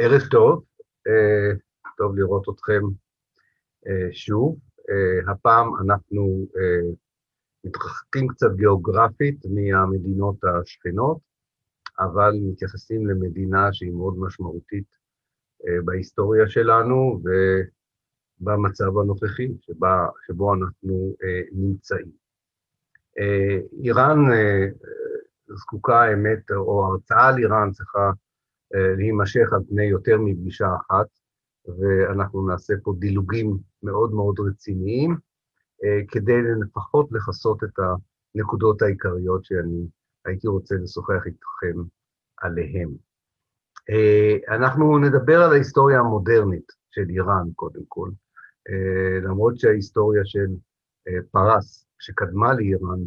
ערב טוב, uh, טוב לראות אתכם uh, שוב. Uh, הפעם אנחנו מתרחקים קצת גיאוגרפית מהמדינות השכנות, אבל מתייחסים למדינה שהיא מאוד משמעותית בהיסטוריה שלנו ובמצב הנוכחי שבה, שבו אנחנו נמצאים. איראן זקוקה, האמת, או הרצאה על איראן צריכה אה, להימשך על פני יותר מפגישה אחת, ואנחנו נעשה פה דילוגים מאוד מאוד רציניים, אה, כדי לפחות לכסות את הנקודות העיקריות שאני הייתי רוצה לשוחח איתכם עליהן. אה, אנחנו נדבר על ההיסטוריה המודרנית של איראן, קודם כל, למרות שההיסטוריה של פרס, שקדמה לאיראן,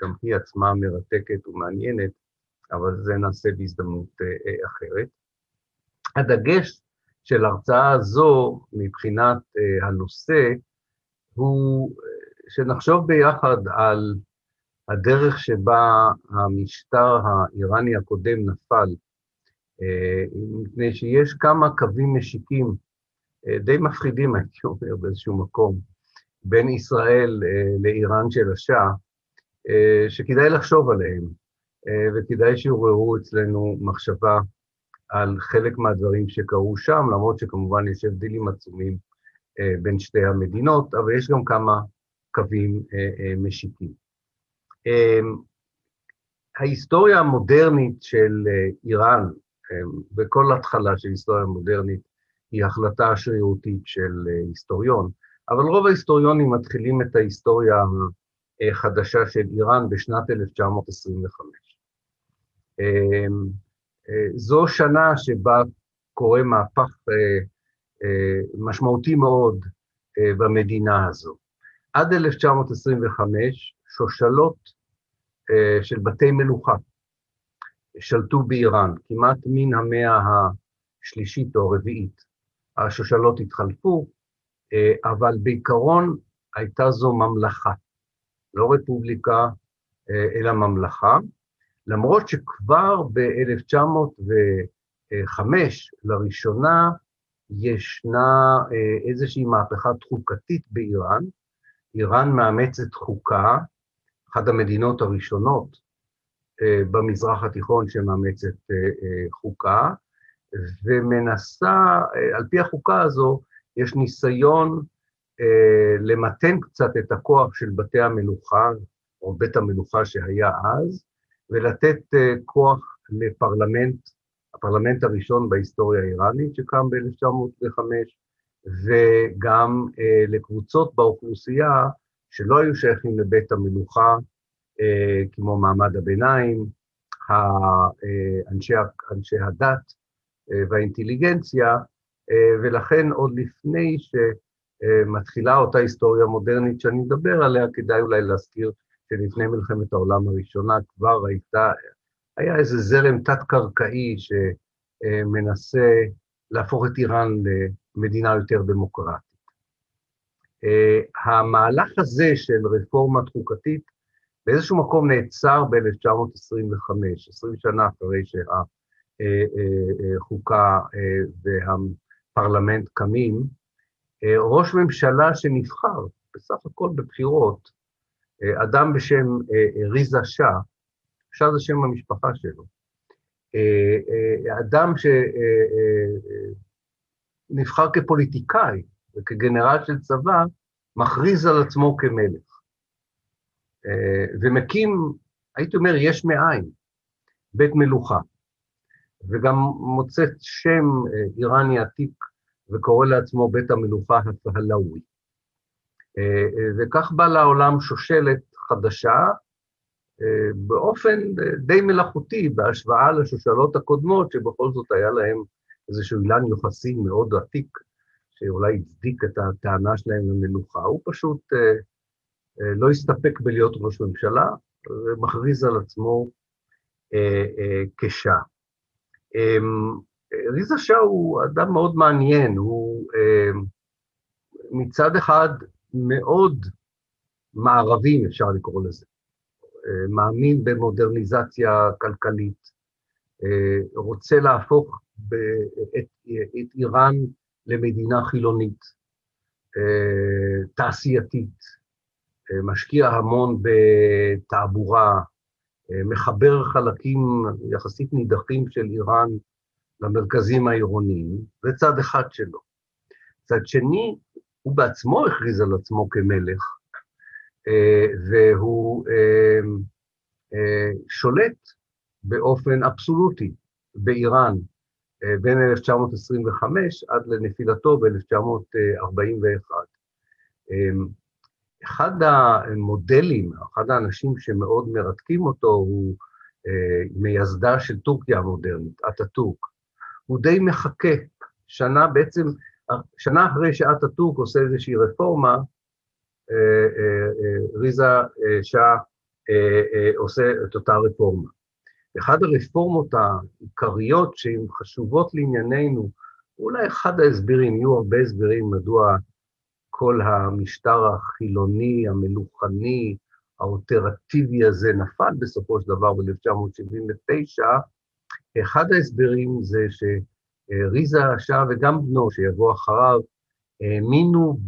גם היא עצמה מרתקת ומעניינת, אבל זה נעשה בהזדמנות אה, אה, אחרת. הדגש של ההרצאה הזו מבחינת אה, הנושא הוא שנחשוב ביחד על הדרך שבה המשטר האיראני הקודם נפל, מפני שיש כמה קווים משיקים די מפחידים, הייתי אומר, באיזשהו מקום, בין ישראל לאיראן של השאה, שכדאי לחשוב עליהם. אה, וכדאי שיעוררו אצלנו מחשבה על חלק מהדברים שקרו שם, למרות שכמובן יש הבדלים עצומים אה, בין שתי המדינות, אבל יש גם כמה קווים אה, משיקים. ההיסטוריה המודרנית של איראן, וכל התחלה של היסטוריה מודרנית, היא החלטה שרירותית של היסטוריון, אבל רוב ההיסטוריונים מתחילים את ההיסטוריה החדשה של איראן בשנת 1925. אמ, אה, זו שנה שבה קורה מהפך אה, אה, משמעותי מאוד במדינה הזו. עד 1925 שושלות של בתי מלוכה שלטו באיראן, כמעט מן המאה השלישית או הרביעית. השושלות התחלפו, אבל בעיקרון הייתה זו ממלכה, לא רפובליקה, אלא ממלכה, למרות שכבר ב-1905, לראשונה, ישנה אה, איזושהי מהפכה חוקתית באיראן. איראן מאמצת חוקה, אחת המדינות הראשונות אה, במזרח התיכון שמאמצת אה, חוקה, ומנסה, על פי החוקה הזו, יש ניסיון למתן קצת את הכוח של בתי המלוכה, או בית המלוכה שהיה אז, ולתת אה, כוח לפרלמנט, הפרלמנט הראשון בהיסטוריה האיראנית שקם ב-1905, וגם אה, לקבוצות באוכלוסייה שלא היו שייכים לבית המלוכה, אה, כמו מעמד הביניים, אנשי, אנשי הדת והאינטליגנציה, ולכן עוד לפני שמתחילה אותה היסטוריה מודרנית שאני מדבר עליה, כדאי אולי להזכיר שלפני מלחמת העולם הראשונה כבר הייתה, היה איזה זרם תת-קרקעי שמנסה להפוך את איראן למדינה יותר דמוקרטית. המהלך הזה של רפורמה חוקתית באיזשהו מקום נעצר ב-1925, 20 שנה אחרי שהחוקה והפרלמנט קמים, ראש ממשלה שנבחר, בסך הכל בבחירות, אדם בשם אה, ריזה שאה, שאה זה שם המשפחה שלו, אה, אה, אדם שנבחר כפוליטיקאי וכגנרל של צבא, מכריז על עצמו כמלך. ומקים, הייתי אומר, יש מאין, בית מלוכה, וגם מוצא שם איראני עתיק וקורא לעצמו בית המלוכה הפהלאווי. אה, אה, וכך בא לעולם שושלת חדשה, אה, באופן די מלאכותי בהשוואה לשושלות הקודמות, שבכל זאת היה להם איזשהו אילן יוחסי מאוד עתיק, שאולי הצדיק את הטענה שלהם למלוכה. הוא פשוט לא הסתפק בלהיות ראש ממשלה, ומכריז על עצמו כשעה. ריזה שאה הוא אדם מאוד מעניין, הוא מצד אחד מאוד מערבי, אפשר לקרוא לזה. אה, מאמין במודרניזציה כלכלית, אה, רוצה להפוך את, את איראן למדינה חילונית, אה, תעשייתית, משקיע המון בתעבורה, מחבר חלקים יחסית נידחים של איראן למרכזים העירוניים, זה צד אחד שלו. צד שני, הוא בעצמו הכריז על עצמו כמלך, והוא שולט באופן אבסולוטי באיראן בין 1925 עד לנפילתו ב-1941. אחד המודלים, אחד האנשים שמאוד מרתקים אותו הוא אה, מייסדה של טורקיה המודרנית, אטאטורק. הוא די מחכה, שנה בעצם, שנה אחרי שאטאטורק עושה איזושהי רפורמה, אה, אה, ריזה שאה עושה את אותה רפורמה. אחת הרפורמות העיקריות שהן חשובות לענייננו, אולי אחד ההסברים, יהיו הרבה הסברים מדוע כל המשטר החילוני, המלוכני, האופרטיבי הזה נפל בסופו של דבר ב-1979, אחד ההסברים זה שריזה שאה וגם בנו, שיבוא אחריו, האמינו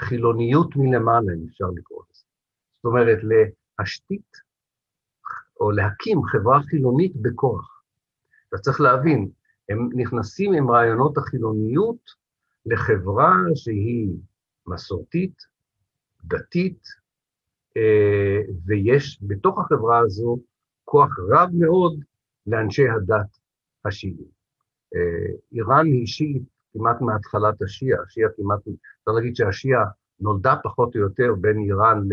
בחילוניות מלמעלה, אם אפשר לקרוא לזה. זאת אומרת, להשתית או להקים חברה חילונית בכוח. אתה צריך להבין, הם נכנסים עם רעיונות החילוניות לחברה שהיא מסורתית, דתית, אה, ויש בתוך החברה הזו כוח רב מאוד לאנשי הדת השיעים. אה, איראן היא שיעית כמעט מהתחלת השיעה, השיעה כמעט, אפשר להגיד שהשיעה נולדה פחות או יותר בין איראן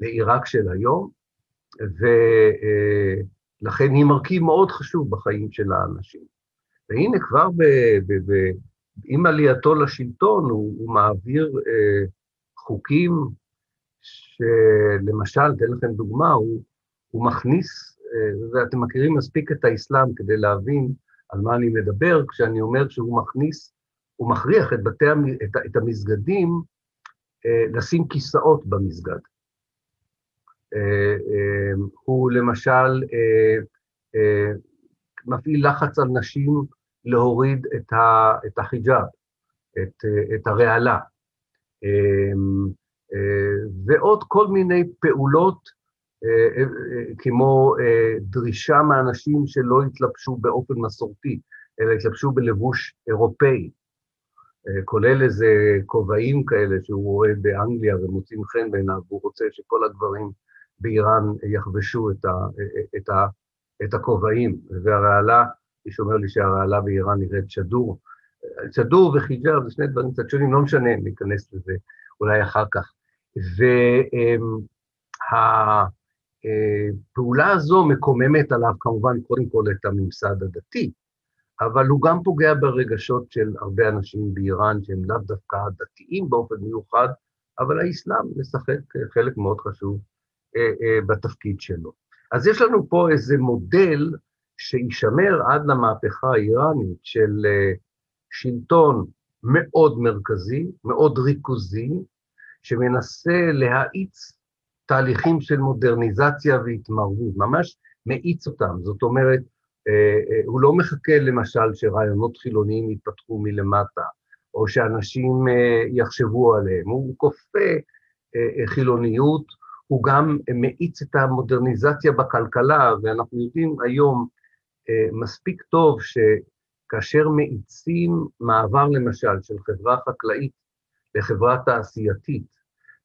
לעיראק של היום, ולכן היא מרכיב מאוד חשוב בחיים של האנשים. והנה כבר ב, ב, ב, עם עלייתו לשלטון הוא, הוא מעביר אה, חוקים שלמשל, אתן לכם דוגמה, הוא, הוא מכניס, אה, ואתם מכירים מספיק את האסלאם כדי להבין על מה אני מדבר, כשאני אומר שהוא מכניס, הוא מכריח את, בתי, את, את המסגדים אה, לשים כיסאות במסגד. אה, אה, הוא למשל אה, מפעיל לחץ על נשים להוריד את החיג'אב, את, את הרעלה, ועוד כל מיני פעולות כמו דרישה מאנשים שלא יתלבשו באופן מסורתי, אלא יתלבשו בלבוש אירופאי, כולל איזה כובעים כאלה שהוא רואה באנגליה ומוצאים חן בעיניו, והוא רוצה שכל הגברים באיראן יחבשו את, ה, את, ה, את הכובעים, והרעלה, מישהו אומר לי שהרעלה באיראן נראית שדור. שדור וחיג'אב זה שני דברים קצת שונים, לא משנה, ניכנס לזה אולי אחר כך. והפעולה הזו מקוממת עליו כמובן קודם כל את הממסד הדתי, אבל הוא גם פוגע ברגשות של הרבה אנשים באיראן שהם לאו דווקא דתיים באופן מיוחד, אבל האסלאם משחק חלק מאוד חשוב אה, אה, בתפקיד שלו. אז יש לנו פה איזה מודל שישמר עד למהפכה האיראנית של אה, שלטון מאוד מרכזי, מאוד ריכוזי, שמנסה להאיץ תהליכים של מודרניזציה והתמרבות, ממש מאיץ אותם. זאת אומרת, הוא לא מחכה למשל שרעיונות חילוניים יתפתחו מלמטה, או שאנשים יחשבו עליהם, הוא כופה חילוניות, הוא גם מאיץ את המודרניזציה בכלכלה, ואנחנו יודעים היום אה, מספיק טוב שכאשר מאיצים מעבר למשל של חברה חקלאית לחברה תעשייתית,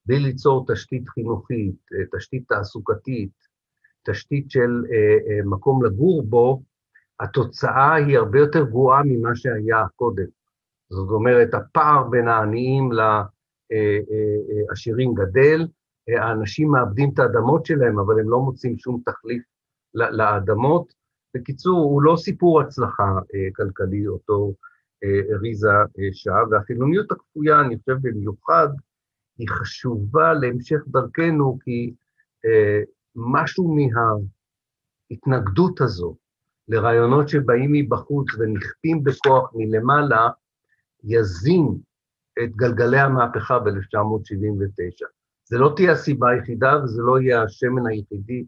בלי ליצור תשתית חינוכית, אה, תשתית תעסוקתית, תשתית של אה, מקום לגור בו, התוצאה היא הרבה יותר גרועה ממה שהיה קודם. זאת אומרת, הפער בין העניים לעשירים גדל, האנשים מאבדים את האדמות שלהם, אבל הם לא מוצאים שום תחליף לאדמות. בקיצור, הוא לא סיפור הצלחה אה, כלכלי, אותו אה, ריזה אה, שעה, והחילוניות הכפויה, אני חושב במיוחד, היא חשובה להמשך דרכנו, כי משהו מההתנגדות הזו לרעיונות שבאים מבחוץ ונכפים בכוח מלמעלה, יזין את גלגלי המהפכה ב-1979. זה לא תהיה הסיבה היחידה וזה לא יהיה השמן היחידי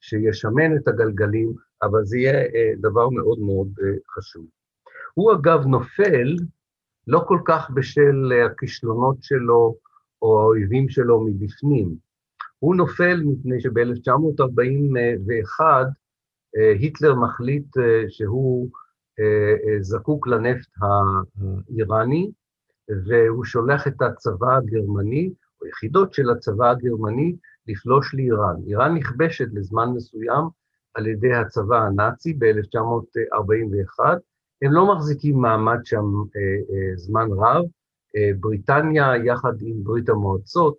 שישמן את הגלגלים, אבל זה יהיה דבר מאוד מאוד חשוב. הוא אגב נופל לא כל כך בשל הכישלונות שלו או האויבים שלו מבפנים. הוא נופל מפני שב-1941 היטלר מחליט שהוא זקוק לנפט האיראני, והוא שולח את הצבא הגרמני, או יחידות של הצבא הגרמני, לפלוש לאיראן. איראן נכבשת לזמן מסוים על ידי הצבא הנאצי ב-1941. הם לא מחזיקים מעמד שם אה, אה, זמן רב. אה, בריטניה, יחד עם ברית המועצות,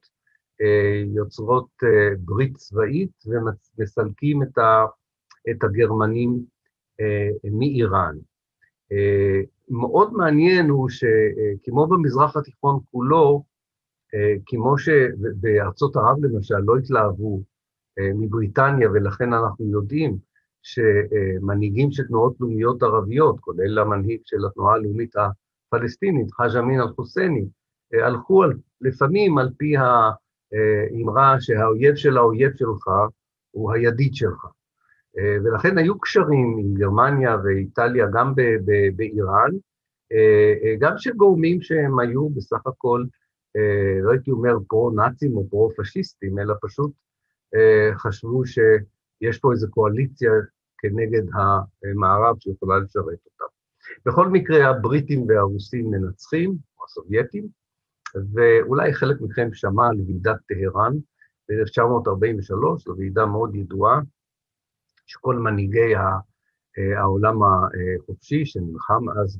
אה, יוצרות אה, ברית צבאית ומסלקים את, ה, את הגרמנים מאיראן. מאוד מעניין הוא שכמו במזרח התיכון כולו, כמו שבארצות ערב למשל לא התלהבו מבריטניה, ולכן אנחנו יודעים שמנהיגים של תנועות לאומיות ערביות, כולל המנהיג של התנועה הלאומית הפלסטינית, חאג' אמין אל-חוסייני, הלכו על, לפעמים על פי האמרה שהאויב של האויב שלך הוא הידיד שלך. אה, ולכן היו קשרים עם גרמניה ואיטליה, גם באיראן, אה, אה, גם של גורמים שהם היו בסך הכל, לא הייתי אומר פרו-נאצים או פרו-פשיסטים, אלא פשוט חשבו שיש פה איזו קואליציה כנגד המערב שיכולה לשרת אותם. בכל מקרה, הבריטים והרוסים מנצחים, או הסובייטים, ואולי חלק מכם שמע על ועידת טהרן ב-1943, זו ועידה מאוד ידועה, שכל מנהיגי אה, העולם החופשי שנלחם אז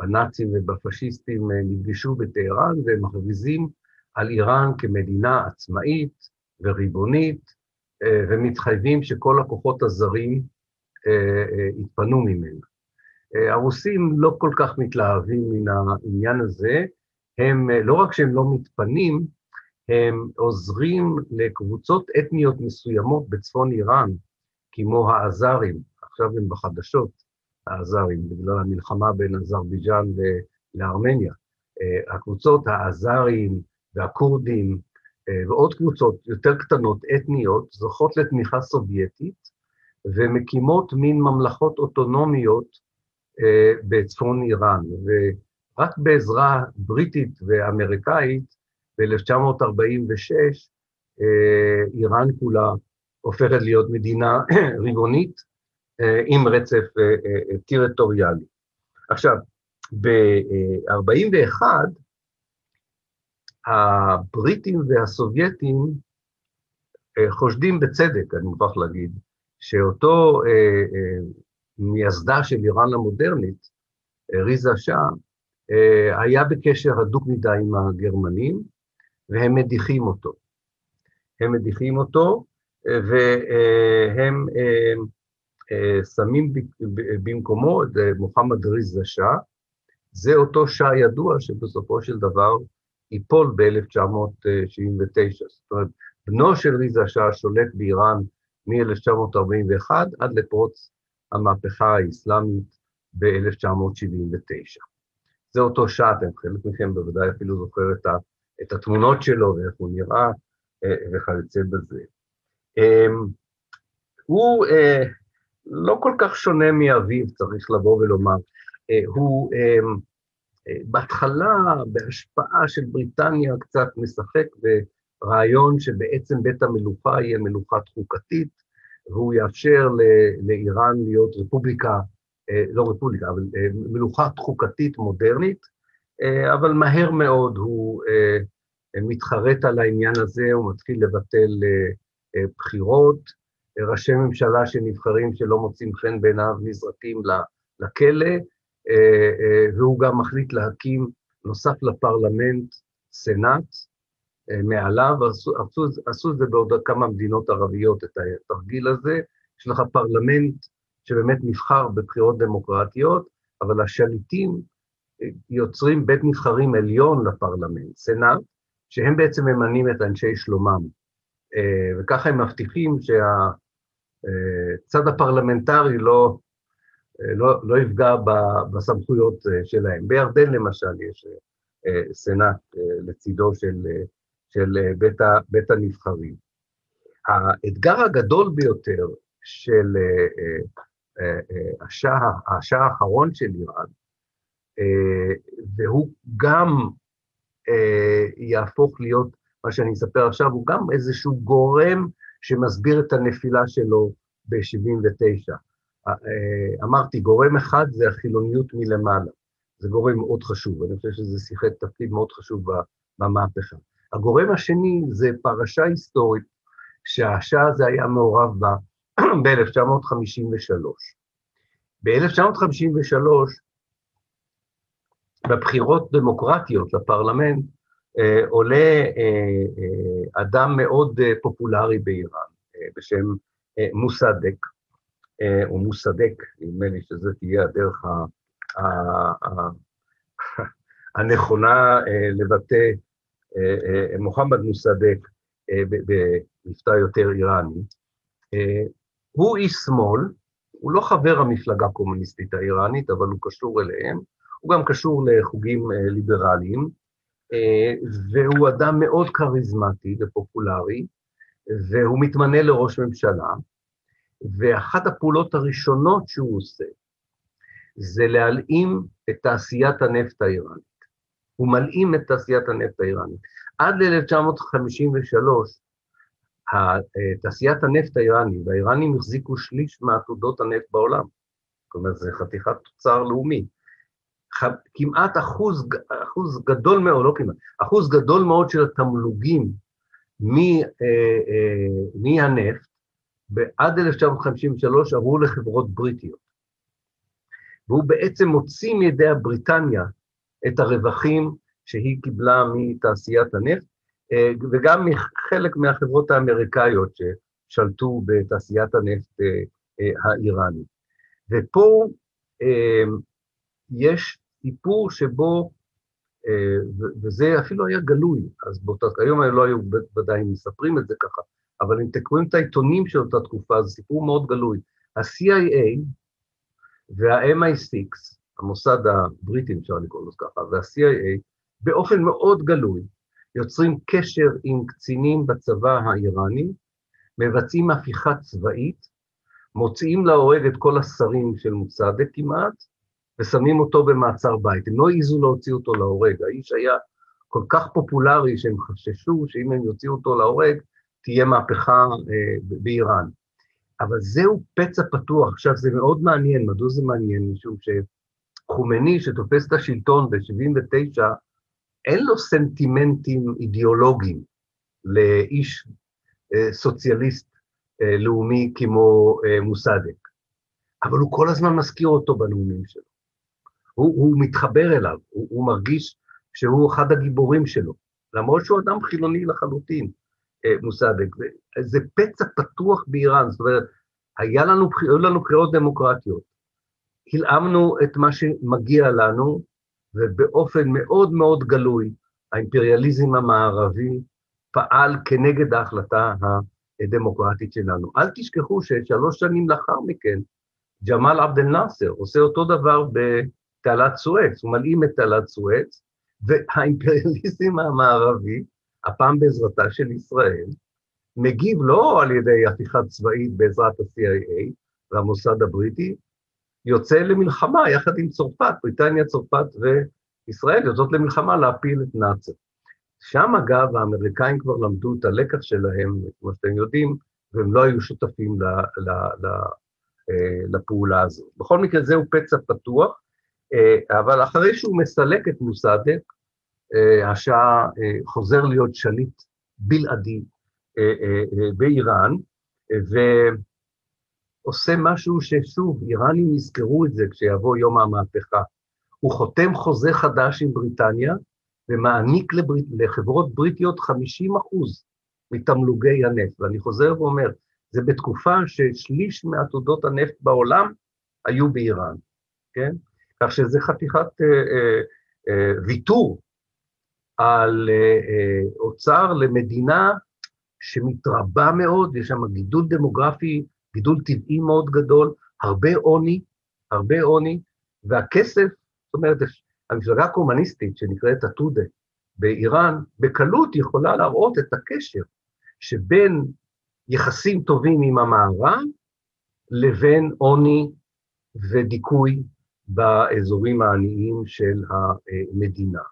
בנאצים ובפשיסטים אה, נפגשו בטהרן והם מכריזים על איראן כמדינה עצמאית וריבונית אה, ומתחייבים שכל הכוחות הזרים יתפנו ממנה. הרוסים לא כל כך מתלהבים מן העניין הזה, הם, לא רק שהם לא מתפנים, הם עוזרים לקבוצות אתניות מסוימות בצפון איראן, כמו האזרים, עכשיו הם בחדשות, האזרים, בגלל המלחמה בין אזרבייג'אן לארמניה. אה, הקבוצות האזרים והכורדים אה, ועוד קבוצות יותר קטנות, אתניות, זוכות לתמיכה סובייטית ומקימות מין ממלכות אוטונומיות אה, בצפון איראן. ורק בעזרה בריטית ואמריקאית, ב-1946, איראן כולה הופכת להיות מדינה ריבונית אה, עם רצף אה, אה, טריטוריאלי. עכשיו, ב-41' הבריטים והסובייטים חושדים בצדק, אני מוכרח להגיד, שאותו מייסדה של איראן המודרנית, ריזה שאה, היה בקשר הדוק מדי עם הגרמנים, והם מדיחים אותו. הם מדיחים אותו, והם אה, אה, שמים במקומו את אה, מוחמד ריזה שאה, זה אותו שאה ידוע שבסופו של דבר ייפול ב-1979. זאת אומרת, בנו של ריזה שאה שולט באיראן מ-1941 עד לפרוץ המהפכה האסלאמית ב-1979. זה אותו אתם חלק מכם בוודאי אפילו זוכר את התמונות שלו ואיך הוא נראה וכיוצא בזה. אמ, הוא אה, לא כל כך שונה מאביו, צריך לבוא ולומר. אה, הוא אמ, אה, בהתחלה, בהשפעה של בריטניה, קצת משחק ברעיון שבעצם בית המלוכה יהיה מלוכת חוקתית, והוא יאפשר לאיראן להיות רפובליקה, לא רפובליקה, אבל מלוכת חוקתית מודרנית, אבל מהר מאוד הוא מתחרט על העניין הזה, הוא מתחיל לבטל אה, בחירות, אה, ראשי ממשלה שנבחרים שלא מוצאים חן בעיניו נזרקים לכלא, אה, והוא גם מחליט להקים, נוסף לפרלמנט, סנאט מעליו, עשו, עשו, עשו זה בעוד כמה מדינות ערביות, את התרגיל הזה, יש לך פרלמנט שבאמת נבחר בבחירות דמוקרטיות, אבל השליטים יוצרים בית נבחרים עליון לפרלמנט, סנאט, שהם בעצם ממנים את אנשי שלומם. אה, וככה הם מבטיחים שהצד הפרלמנטרי לא, אה, לא, לא יפגע בסמכויות אה, שלהם. בירדן למשל יש סנאט לצידו של, של בית, ה, בית הנבחרים. האתגר הגדול ביותר של השעה, השעה האחרון של איראן, והוא גם יהפוך להיות, מה שאני אספר עכשיו, הוא גם איזשהו גורם שמסביר את הנפילה שלו ב-79. אמרתי, גורם אחד זה החילוניות מלמעלה. זה גורם מאוד חשוב, אני חושב שזה שיחק תפקיד מאוד חשוב במהפכה. הגורם השני זה פרשה היסטורית שהשאה הזה היה מעורב בה ב-1953. ב-1953, בבחירות דמוקרטיות לפרלמנט, אה, עולה אה, אה, אדם מאוד אה, פופולרי באיראן, אה, בשם אה, מוסדק, אה, או מוסדק, נדמה לי שזה תהיה הדרך ה... הנכונה אה, לבטא אה, אה, מוחמד מוסדק במבטא יותר איראני. הוא איש שמאל, הוא לא חבר המפלגה הקומוניסטית האיראנית, אבל הוא קשור אליהם, הוא גם קשור לחוגים ליברליים, והוא אדם מאוד כריזמטי ופופולרי, והוא מתמנה לראש ממשלה, ואחת הפעולות הראשונות שהוא עושה, זה להלאים את תעשיית הנפט האיראנית. הוא מלאים את תעשיית הנפט האיראנית. עד ל-1953, תעשיית הנפט האיראני, והאיראנים החזיקו שליש מעתודות הנפט בעולם. זאת אומרת, זה חתיכת תוצר לאומי. כמעט אחוז, אחוז גדול מאוד, לא כמעט, אחוז גדול מאוד של התמלוגים מהנפט, אה, אה, עד 1953 עברו לחברות בריטיות. והוא בעצם מוציא מידי הבריטניה את הרווחים שהיא קיבלה מתעשיית הנפט, אה, וגם מחלק מהחברות האמריקאיות ששלטו בתעשיית הנפט אה, אה, האיראני. ופה יש סיפור שבו, וזה אפילו היה גלוי, אז באותה, היום לא היו ודאי מספרים את זה ככה, אבל אם תקראו את העיתונים של אותה תקופה, זה סיפור מאוד גלוי. ה-CIA וה-MI6, המוסד הבריטי, אפשר לקרוא לזה ככה, וה-CIA, באופן מאוד גלוי, יוצרים קשר עם קצינים בצבא האיראני, מבצעים הפיכה צבאית, מוציאים להורג את כל השרים של מוסדק כמעט, ושמים אותו במעצר בית. הם לא העזו להוציא אותו להורג, האיש היה כל כך פופולרי שהם חששו שאם הם יוציאו אותו להורג, תהיה מהפכה אה, באיראן. אבל זהו פצע פתוח. עכשיו, זה מאוד מעניין, מדוע זה מעניין? משום שחומני, שתופס את השלטון ב-79', אין לו סנטימנטים אידיאולוגיים לאיש אה, סוציאליסט אה, לאומי כמו אה, מוסדק, אבל הוא כל הזמן מזכיר אותו בנאומים שלו. הוא, הוא מתחבר אליו, הוא, הוא מרגיש שהוא אחד הגיבורים שלו, למרות שהוא אדם חילוני לחלוטין. אה, מוסדק. זה פצע פתוח באיראן, זאת אומרת, היה לנו, היו לנו בחירות דמוקרטיות. הלאמנו את מה שמגיע לנו, ובאופן מאוד מאוד גלוי, האימפריאליזם המערבי פעל כנגד ההחלטה הדמוקרטית שלנו. אל תשכחו ששלוש שנים לאחר מכן, ג'מאל עבד אל-נאצר עושה אותו דבר בתעלת סואץ, הוא מלאים את תעלת סואץ, והאימפריאליזם המערבי הפעם בעזרתה של ישראל, מגיב לא על ידי הפיכה צבאית בעזרת ה-CIA והמוסד הבריטי, יוצא למלחמה יחד עם צרפת, בריטניה, צרפת וישראל יוצאות למלחמה להפיל את נאצר. שם אגב האמריקאים כבר למדו את הלקח שלהם, כמו שאתם יודעים, והם לא היו שותפים ל, ל, ל, אה, לפעולה הזו. בכל מקרה זהו פצע פתוח, אה, אבל אחרי שהוא מסלק את מוסדק, אה, השעה חוזר להיות שליט בלעדי באיראן, ועושה משהו ששוב, איראנים יזכרו את זה כשיבוא יום המהפכה. הוא חותם חוזה חדש עם בריטניה, ומעניק לברית, לחברות בריטיות 50 אחוז מתמלוגי הנפט. ואני חוזר ואומר, זה בתקופה ששליש מעתודות הנפט בעולם היו באיראן, כן? כך שזה חתיכת אה, אה, אה, ויתור על אה, אה, אוצר למדינה שמתרבה מאוד, יש שם גידול דמוגרפי, גידול טבעי מאוד גדול, הרבה עוני, הרבה עוני, והכסף, זאת אומרת, המפלגה הקומוניסטית שנקראת עתודה באיראן, בקלות יכולה להראות את הקשר שבין יחסים טובים עם המערב לבין עוני ודיכוי באזורים העניים של המדינה.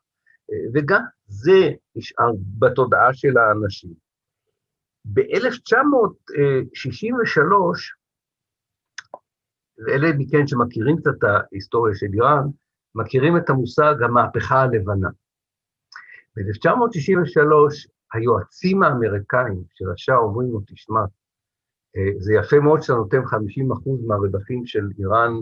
וגם זה נשאר בתודעה של האנשים. ב-1963, ואלה מכן שמכירים קצת את ההיסטוריה של איראן, מכירים את המושג המהפכה הלבנה. ב-1963, היועצים האמריקאים של השאה אומרים לו, תשמע, אה, זה יפה מאוד שאתה נותן 50% מהרווחים של איראן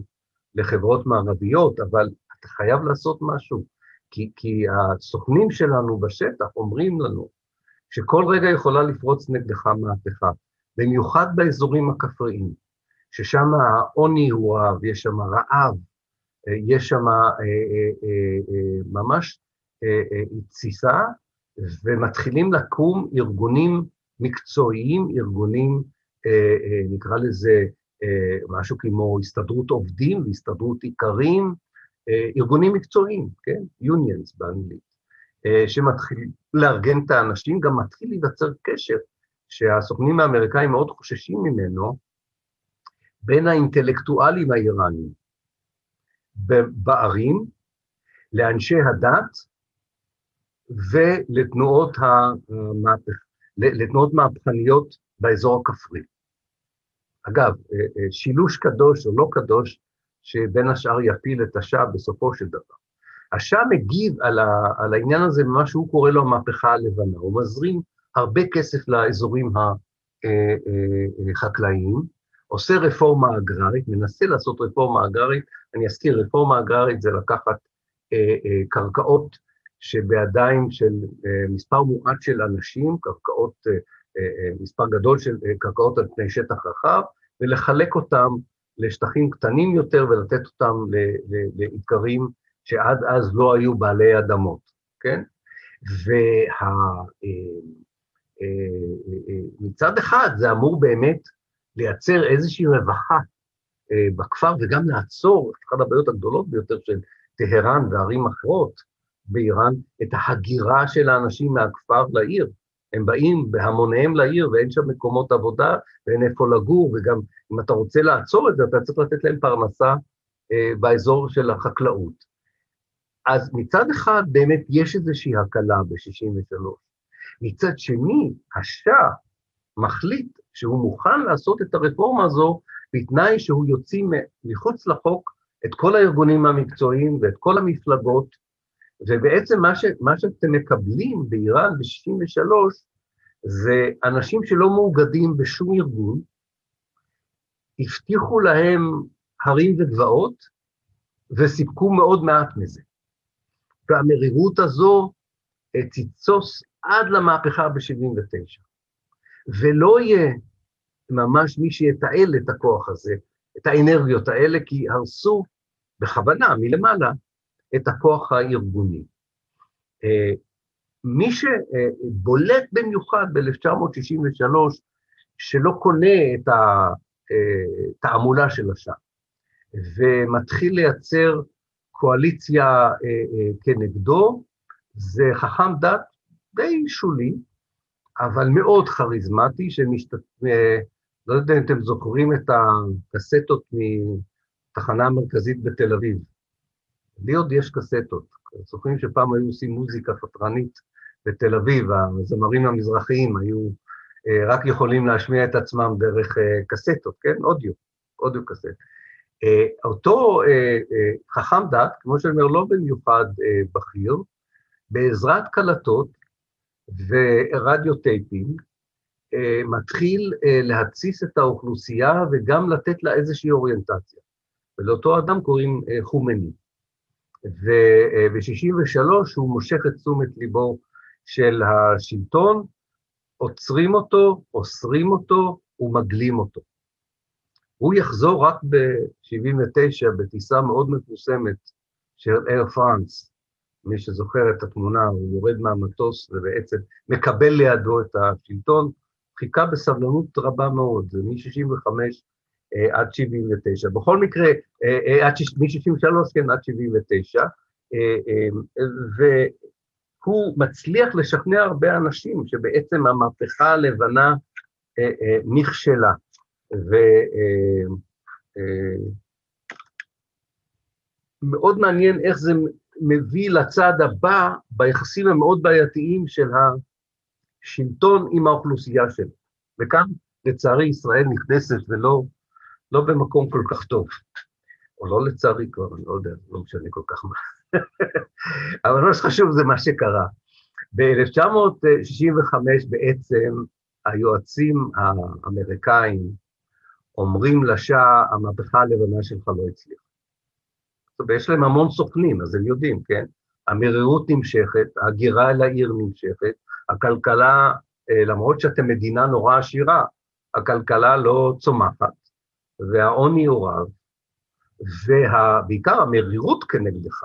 לחברות מערביות, אבל אתה חייב לעשות משהו, כי, כי הסוכנים שלנו בשטח אומרים לנו שכל רגע יכולה לפרוץ נגדך מהפכה, במיוחד באזורים הכפריים, ששם העוני הוא רב, יש שם רעב, אה, יש שם אה, אה, ממש תסיסה, ומתחילים לקום ארגונים מקצועיים, ארגונים, נקרא לזה משהו כמו הסתדרות עובדים והסתדרות איכרים, ארגונים מקצועיים, כן? unions באנגלית. אה, שמתחיל לארגן את האנשים, גם מתחיל להיווצר קשר שהסוכנים האמריקאים מאוד חוששים ממנו, בין האינטלקטואלים האיראנים בערים, לאנשי הדת ולתנועות המהפך, לתנועות מהפכניות באזור הכפרי. אגב, אה, אה, שילוש קדוש או לא קדוש, שבין השאר יפיל את השעה בסופו של דבר. השאה מגיב על, ה, על העניין הזה במה שהוא קורא לו המהפכה הלבנה. הוא מזרים הרבה כסף לאזורים החקלאיים, אה, אה, עושה רפורמה אגררית, מנסה לעשות רפורמה אגררית. אני אזכיר, רפורמה אגררית זה לקחת אה, קרקעות שבידיים של מספר מועט של אנשים, קרקעות, מספר גדול של קרקעות על פני שטח רחב, ולחלק אותם לשטחים קטנים יותר ולתת אותם לעיקרים שעד אז לא היו בעלי אדמות, כן? ומצד אה, אה, אה, אחד זה אמור באמת לייצר איזושהי רווחה בכפר וגם לעצור, אחת הבעיות הגדולות ביותר של טהרן וערים אחרות באיראן, את ההגירה של האנשים מהכפר לעיר. הם באים בהמוניהם לעיר ואין שם מקומות עבודה ואין איפה לגור, וגם אם אתה רוצה לעצור את זה, אתה צריך לתת להם פרנסה באזור של החקלאות. אז מצד אחד באמת יש איזושהי הקלה ב-63. מצד שני, השאה מחליט שהוא מוכן לעשות את הרפורמה הזו בתנאי שהוא יוציא מחוץ לחוק את כל הארגונים המקצועיים ואת כל המפלגות, ובעצם מה, ש, מה שאתם מקבלים באיראן ב-63 זה אנשים שלא מאוגדים בשום ארגון, הבטיחו להם הרים וגבעות, וסיפקו מאוד מעט מזה. והמרירות הזו אה, תתסוס עד למהפכה ב-79. ולא יהיה ממש מי שיתעל את הכוח הזה, את האנרגיות האלה, כי הרסו בכוונה, מלמעלה, את הכוח הארגוני. אה, מי שבולט במיוחד ב-1963, שלא קונה את התעמולה של השעה, ומתחיל לייצר קואליציה אה, אה, כנגדו, זה חכם דת די שולי, אבל מאוד כריזמטי, שמשת... אה, לא יודע אם אתם זוכרים את הקסטות מתחנה המרכזית בתל אביב. לי עוד יש קסטות. זוכרים שפעם היו עושים מוזיקה פטרנית בתל אביב, הזמרים המזרחיים היו רק יכולים להשמיע את עצמם דרך קסטות, כן? audio, audio cassette. אה, אותו אה, אה, חכם דת, כמו שאני אומר, לא במיוחד בכיר, בעזרת קלטות ו radio taping, מתחיל להתסיס את האוכלוסייה וגם לתת לה איזושהי אוריינטציה. ולאותו אדם קוראים חומני. וב-63' הוא מושך את תשומת ליבו של השלטון, עוצרים אותו, אוסרים אותו ומגלים אותו. הוא יחזור רק ב-79' בטיסה מאוד מפורסמת של אייר פרנס. מי שזוכר את התמונה, הוא יורד מהמטוס ובעצם מקבל לידו את השלטון, חיכה בסבלנות רבה מאוד, זה מ-65 אה, עד 79. בכל מקרה, אה, אה, מ-63, כן, עד 79, אה, אה, והוא מצליח לשכנע הרבה אנשים שבעצם המהפכה הלבנה אה, אה, נכשלה. ומאוד מעניין איך זה מביא לצעד הבא ביחסים המאוד בעייתיים של השלטון עם האוכלוסייה שלו. וכאן, לצערי, ישראל נכנסת ולא לא במקום כל כך טוב. או לא לצערי כבר, אני לא יודע, לא משנה כל כך מה. אבל מה שחשוב זה מה שקרה. ב-1965 בעצם היועצים האמריקאים אומרים לשאה, המהפכה הלבנה שלך לא הצליחה. ויש להם המון סוכנים, אז הם יודעים, כן? המרירות נמשכת, ההגירה אל העיר נמשכת, הכלכלה, אה, למרות שאתם מדינה נורא עשירה, הכלכלה לא צומחת, והעוני הוא רב, ובעיקר המרירות כנגדך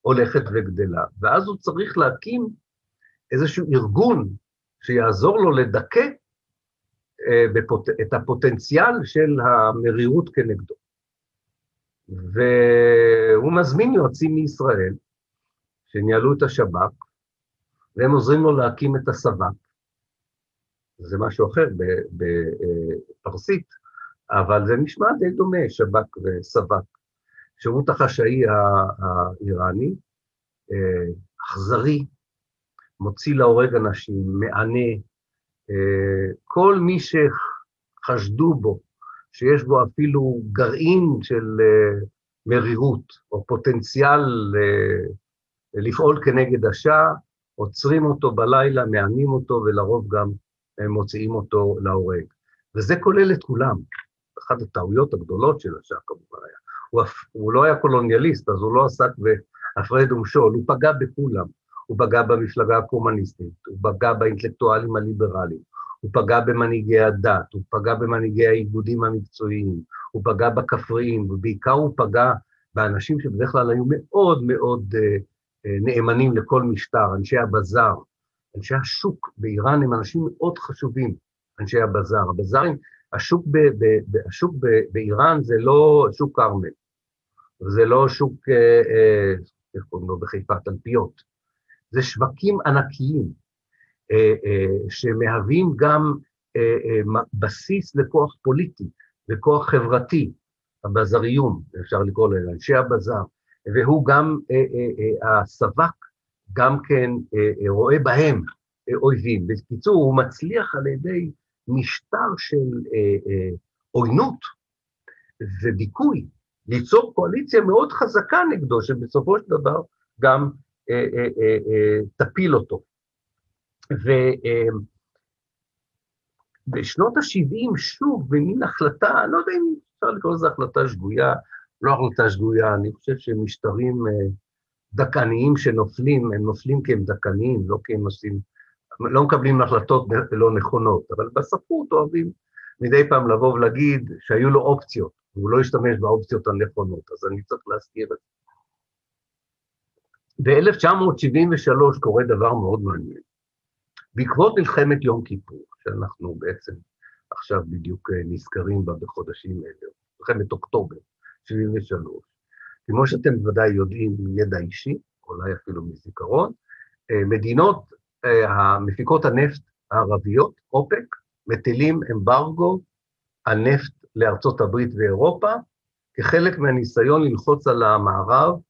הולכת וגדלה, ואז הוא צריך להקים איזשהו ארגון שיעזור לו לדכא אה, את הפוטנציאל של המרירות כנגדו. והוא מזמין יועצים מישראל, שניהלו את השב"כ, והם עוזרים לו להקים את הסב"כ. זה משהו אחר בפרסית, אבל זה נשמע די דומה, שב"כ וסב"כ. שירות החשאי האיראני, אה, אכזרי, מוציא להורג אנשים, מענה, אה, כל מי שחשדו בו, שיש בו אפילו גרעין של אה, מרירות, או פוטנציאל לפעול כנגד השעה, עוצרים אותו בלילה, מענים אותו, ולרוב גם מוציאים אותו להורג. וזה כולל את כולם. אחת הטעויות הגדולות של השעה כמובן היה. הוא, הוא לא היה קולוניאליסט, אז הוא לא עסק בהפרד ומשול, הוא פגע בכולם. הוא פגע במפלגה הקומוניסטית, הוא פגע באינטלקטואלים הליברליים, הוא פגע במנהיגי הדת, הוא פגע במנהיגי האיגודים המקצועיים, הוא פגע בכפריים, ובעיקר הוא פגע באנשים שבדרך כלל היו מאוד מאוד uh, uh, נאמנים לכל משטר, אנשי הבזאר. אנשי השוק באיראן הם אנשים מאוד חשובים, אנשי הבזאר. הבזארים, השוק, ב, ב, ב, השוק ב, באיראן זה לא שוק כרמל, זה לא שוק, אה, איך קוראים לו בחיפה, תלפיות. זה שווקים ענקיים, אה, אה, שמהווים גם בסיס לכוח פוליטי, לכוח חברתי, הבזריום, אפשר לקרוא להם, אנשי הבזר, והוא גם, הסבק גם כן רואה בהם אויבים. בקיצור, הוא מצליח על ידי משטר של עוינות ודיכוי, ליצור קואליציה מאוד חזקה נגדו, שבסופו של דבר גם אה, אה, אה, אה, תפיל אותו. ובשנות אה, ה-70, שוב, במין החלטה, לא יודע אם אפשר לקרוא לזה החלטה שגויה, לא החלטה שגויה, אני חושב שמשטרים אה, דכאניים שנופלים, הם נופלים כי הם דכאניים, לא כי הם עושים, לא מקבלים החלטות לא נכונות, אבל בספרות אוהבים מדי פעם לבוא ולהגיד שהיו לו אופציות. והוא לא השתמש באופציות הנכונות, אז אני צריך להזכיר את זה. ב-1973 קורה דבר מאוד מעניין. בעקבות מלחמת יום כיפור, שאנחנו בעצם עכשיו בדיוק אה, נזכרים בה בחודשים אלה, מלחמת אוקטובר 73, כמו שאתם בוודאי יודעים מידע אישי, אולי אפילו מזיכרון, אה, מדינות אה, המפיקות הנפט הערביות, אופק, מטילים אמברגו על נפט לארצות הברית ואירופה, כחלק מהניסיון ללחוץ על המערב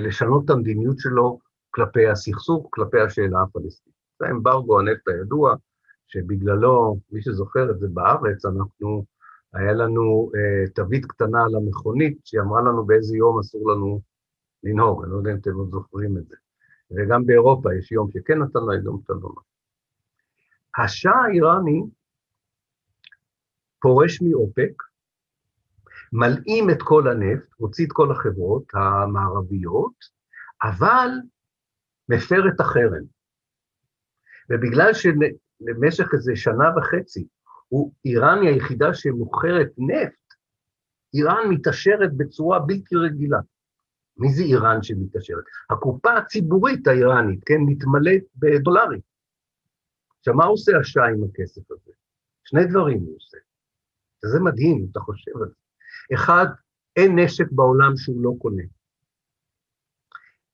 לשנות את המדיניות שלו כלפי הסכסוך, כלפי השאלה הפלסטינית. זה אמברגו הנפט הידוע, שבגללו, מי שזוכר את זה בארץ, אנחנו, היה לנו אה, תווית קטנה על המכונית, שהיא אמרה לנו באיזה יום אסור לנו לנהוג, אני לא יודע אם אתם עוד זוכרים את זה. וגם באירופה יש יום שכן נתן לה, יום נתן לו. השאה האיראני פורש מאופק, מלאים את כל הנפט, הוציא את כל החברות המערביות, אבל מפר את החרם. ובגלל שלמשך איזה שנה וחצי, הוא, איראן היא היחידה שמוכרת נפט, איראן מתעשרת בצורה בלתי רגילה. מי זה איראן שמתעשרת? הקופה הציבורית האיראנית, כן, מתמלאת בדולרים. עכשיו, מה עושה השעה עם הכסף הזה? שני דברים הוא עושה. וזה מדהים, אתה חושב על זה. אחד, אין נשק בעולם שהוא לא קונה.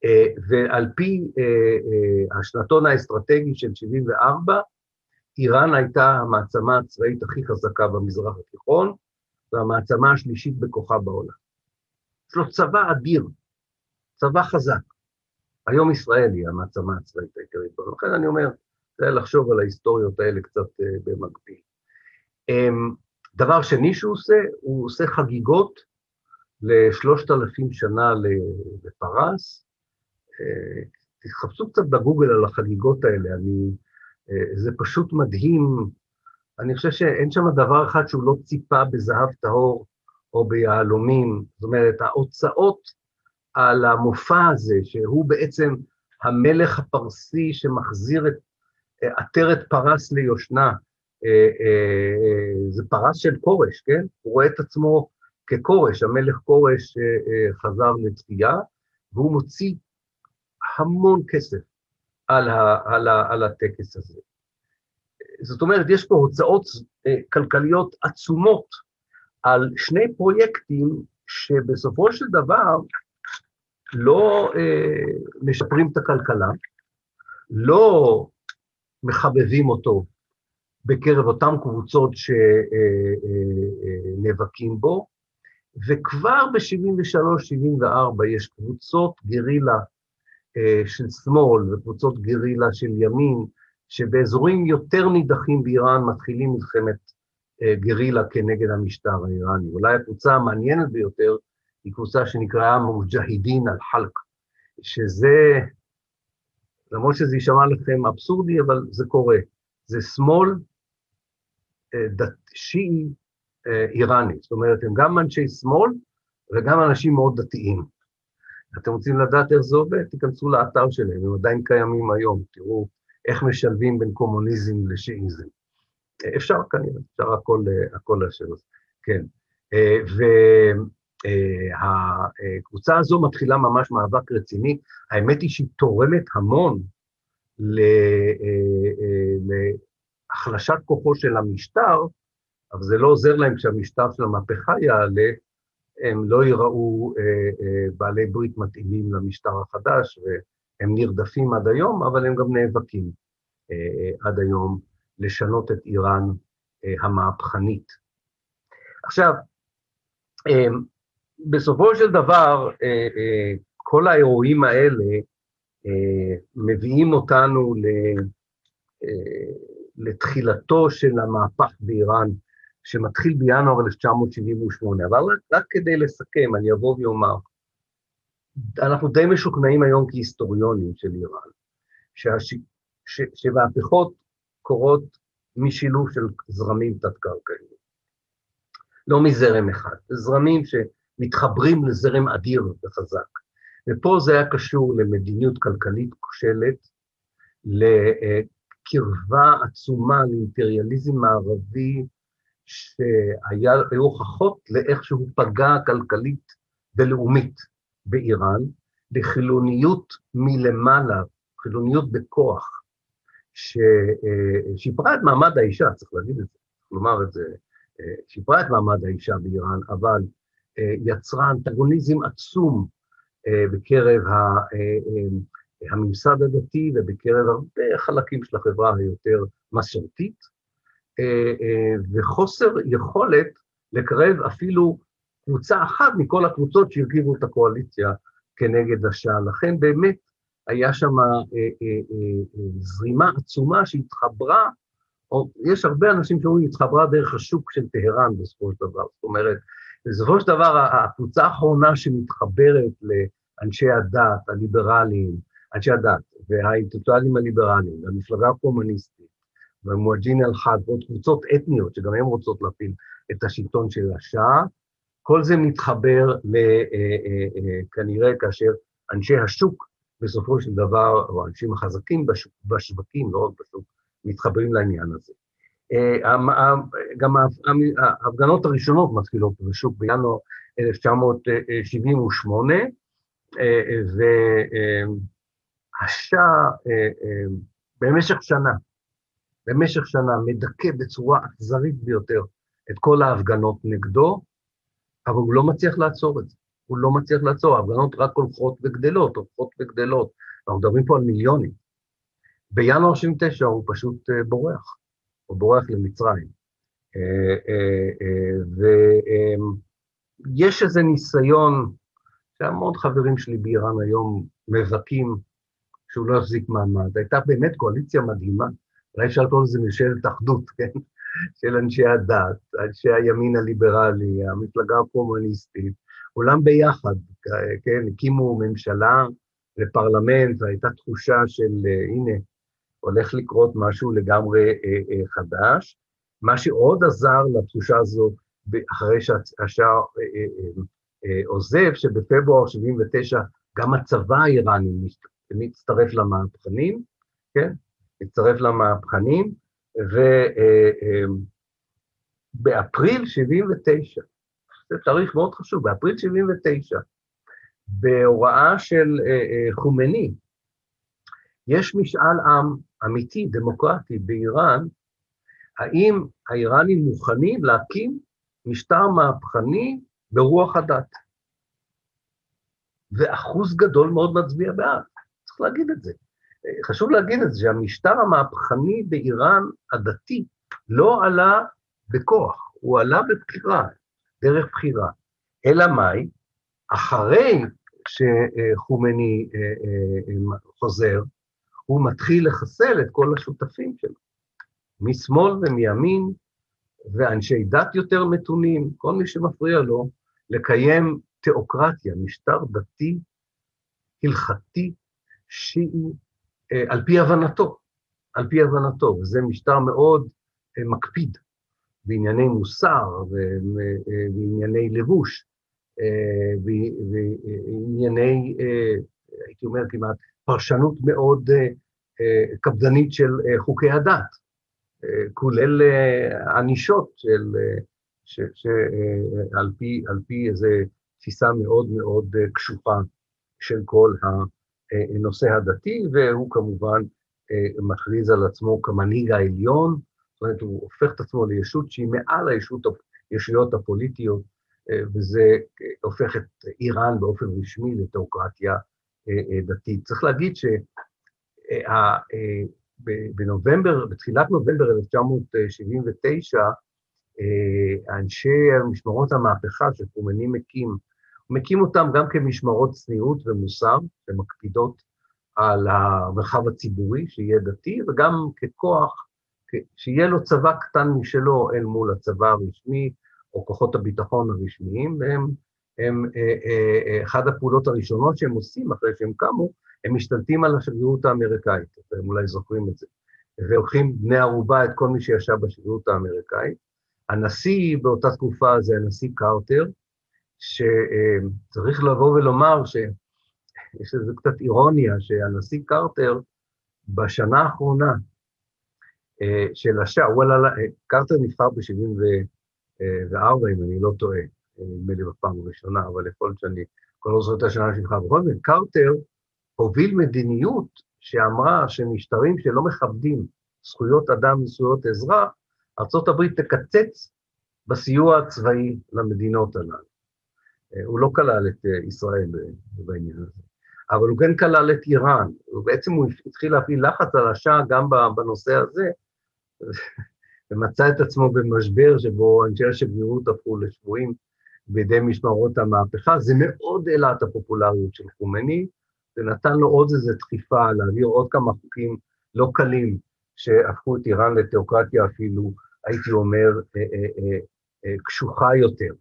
Uh, ועל פי uh, uh, השנתון האסטרטגי של 74, איראן הייתה המעצמה הצבאית הכי חזקה במזרח התיכון, והמעצמה השלישית בכוחה בעולם. יש לו צבא אדיר, צבא חזק. היום ישראל היא המעצמה הצבאית העיקרית בעולם. לכן אני אומר, זה לחשוב על ההיסטוריות האלה קצת במקביל. דבר שני שהוא עושה, הוא עושה חגיגות לשלושת אלפים שנה לפרס. Uh, תחפשו קצת בגוגל על החגיגות האלה, אני, uh, זה פשוט מדהים. אני חושב שאין שם דבר אחד שהוא לא ציפה בזהב טהור או ביהלומים. זאת אומרת, ההוצאות על המופע הזה, שהוא בעצם המלך הפרסי שמחזיר את עטרת פרס ליושנה, אה, אה, זה פרס של כורש, כן? הוא רואה את עצמו ככורש, המלך כורש אה, חזר לתביעה, והוא מוציא המון כסף על, ה, על, ה, על הטקס הזה. זאת אומרת, יש פה הוצאות כלכליות עצומות על שני פרויקטים שבסופו של דבר לא אה, משפרים את הכלכלה, לא מחבבים אותו בקרב אותן קבוצות שנאבקים אה, אה, בו, וכבר ב-73-74 יש קבוצות גרילה של שמאל וקבוצות גרילה של ימין, שבאזורים יותר נידחים באיראן מתחילים מלחמת גרילה כנגד המשטר האיראני. אולי הקבוצה המעניינת ביותר היא קבוצה שנקראה מוג'הידין אל-חלק, שזה, למרות שזה יישמע לכם אבסורדי, אבל זה קורה. זה שמאל אה, שיעי אה, איראני, זאת אומרת, הם גם אנשי שמאל וגם אנשים מאוד דתיים. אתם רוצים לדעת איך זה עובד? תיכנסו לאתר שלהם, הם עדיין קיימים היום, תראו איך משלבים בין קומוניזם לשיעיזם. אפשר כנראה, אפשר הכל, הכל לשבת, כן. אה, ו... הקבוצה הזו מתחילה ממש מאבק רציני. האמת היא שהיא תורמת המון להחלשת כוחו של המשטר, אבל זה לא עוזר להם כשהמשטר של המהפכה יעלה, הם לא ייראו אה, אה, בעלי ברית מתאימים למשטר החדש, והם נרדפים עד היום, אבל הם גם נאבקים אה, עד היום לשנות את איראן המהפכנית. עכשיו, בסופו של דבר, אה, אה, כל האירועים האלה אה, מביאים אותנו לתחילתו של המהפך באיראן, שמתחיל בינואר 1978. אבל רק, רק כדי לסכם, אני אבוא ואומר, אנחנו די משוכנעים היום כהיסטוריונים של איראן, שהש... ש... שמהפכות קורות משילוב של זרמים תת-קרקעיים. לא מזרם אחד, זרמים ש... מתחברים לזרם אדיר וחזק. ופה זה היה קשור למדיניות כלכלית כושלת, לקרבה עצומה לאימפריאליזם מערבי, שהיו הוכחות לאיך שהוא פגע כלכלית ולאומית באיראן, לחילוניות מלמעלה, חילוניות בכוח, ששיפרה את מעמד האישה, צריך להגיד את זה, כלומר את זה, שיפרה את מעמד האישה באיראן, אבל יצרה אנטגוניזם עצום אה, בקרב אה, הממסד הדתי ובקרב הרבה חלקים של החברה היותר מסורתית, אה, וחוסר יכולת לקרב אפילו קבוצה אחת מכל הקבוצות שהרכיבו את הקואליציה כנגד השעה. לכן באמת היה שם זרימה עצומה שהתחברה, או יש הרבה אנשים שאומרים, התחברה דרך השוק של טהרן בסופו של דבר. זאת אומרת, בסופו של דבר, הקבוצה האחרונה שמתחברת לאנשי הדת, הליברליים, אנשי הדת, והאינטלקטואלים הליברליים, והמפלגה הקומוניסטית, ומואג'ין אל-חד, ועוד קבוצות אתניות, שגם הן רוצות להפיל את השלטון של השאה, כל זה מתחבר אה, אה, אה, כנראה כאשר אנשי השוק, בסופו של דבר, או האנשים החזקים בשווקים, לא רק בשוק, מתחברים לעניין הזה. גם ההפגנות הראשונות מתחילות בשוק בינואר 1978, והשאה במשך שנה, במשך שנה מדכא בצורה אכזרית ביותר את כל ההפגנות נגדו, אבל הוא לא מצליח לעצור את זה. הוא לא מצליח לעצור, ההפגנות רק הולכות וגדלות, הולכות וגדלות. אנחנו מדברים פה על מיליונים. בינואר 79 הוא פשוט אה, בורח. או בורח למצרים. ויש איזה ניסיון, שהמון חברים שלי באיראן היום מבכים שהוא לא יחזיק מעמד. הייתה באמת קואליציה מדהימה, אולי אפשר לקרוא לזה ממשלת אחדות, כן? של אנשי הדת, אנשי הימין הליברלי, המפלגה הקומוניסטית, כולם ביחד, כן? הקימו ממשלה ופרלמנט, והייתה תחושה של, הנה, הולך לקרות משהו לגמרי אה, אה, חדש. מה שעוד עזר לתחושה הזו, אחרי שהשאר אה, עוזב, שבפברואר 79' גם הצבא האיראני מצטרף למהפכנים, כן? מצטרף למהפכנים, ובאפריל 79', זה תאריך מאוד חשוב, באפריל 79', בהוראה של חומני, יש משאל עם אמיתי, דמוקרטי, באיראן, האם האיראנים מוכנים להקים משטר מהפכני ברוח הדת. ואחוז גדול מאוד מצביע בעד, צריך להגיד את זה. חשוב להגיד את זה, שהמשטר המהפכני באיראן הדתי לא עלה בכוח, הוא עלה בבחירה, דרך בחירה. אלא מאי? אחרי שחומני אה, אה, אה, חוזר, הוא מתחיל לחסל את כל השותפים שלו, משמאל ומימין, ואנשי דת יותר מתונים, כל מי שמפריע לו, לקיים תיאוקרטיה, משטר דתי, הלכתי, שיעי, אה, על פי הבנתו, על פי הבנתו, וזה משטר מאוד אה, מקפיד בענייני מוסר ובענייני אה, לבוש, וענייני, הייתי אומר כמעט, פרשנות מאוד קפדנית של חוקי הדת, כולל ענישות של, שעל פי, פי איזו תפיסה מאוד מאוד קשוחה של כל הנושא הדתי, והוא כמובן מכריז על עצמו כמנהיג העליון, זאת אומרת, הוא הופך את עצמו לישות שהיא מעל הישויות הפוליטיות, וזה הופך את איראן באופן רשמי לתיאוקרטיה דתית. צריך להגיד שבנובמבר, בתחילת נובמבר 1979, אנשי משמרות המהפכה שפומני מקים, הוא מקים אותם גם כמשמרות צניעות ומוסר, שמקפידות על המרחב הציבורי, שיהיה דתי, וגם ככוח, שיהיה לו צבא קטן משלו אל מול הצבא הרשמי, או כוחות הביטחון הרשמיים, והם הם, אה, אה, אה, אחת הפעולות הראשונות שהם עושים אחרי שהם קמו, הם משתלטים על השגרירות האמריקאית, אתם אולי זוכרים את זה, והולכים בני ערובה את כל מי שישב בשגרירות האמריקאית. הנשיא באותה תקופה זה הנשיא קרטר, שצריך לבוא ולומר שיש איזו קצת אירוניה, שהנשיא קרטר בשנה האחרונה של השעה, הוא עלה, קרטר נבחר ב-74, אם אני לא טועה, נדמה לי בפעם הראשונה, אבל יכול להיות שאני כל לא זוכר את השנה שנבחר. בכל זאת, קרטר הוביל מדיניות שאמרה שמשטרים שלא מכבדים זכויות אדם וזכויות אזרח, ארה"ב תקצץ בסיוע הצבאי למדינות הללו. אה, הוא לא כלל את אה, ישראל בעניין הזה, אבל הוא כן כלל את איראן, ובעצם הוא התחיל להפעיל לחץ על השאה גם בנושא הזה, ומצא את עצמו במשבר שבו אנשי השגרירות הפכו לשבויים בידי משמרות המהפכה. זה מאוד העלה את הפופולריות של חומני, זה נתן לו עוד איזו דחיפה להעביר עוד כמה חוקים לא קלים שהפכו את איראן לתיאוקרטיה אפילו, הייתי אומר, אה, אה, אה, קשוחה יותר.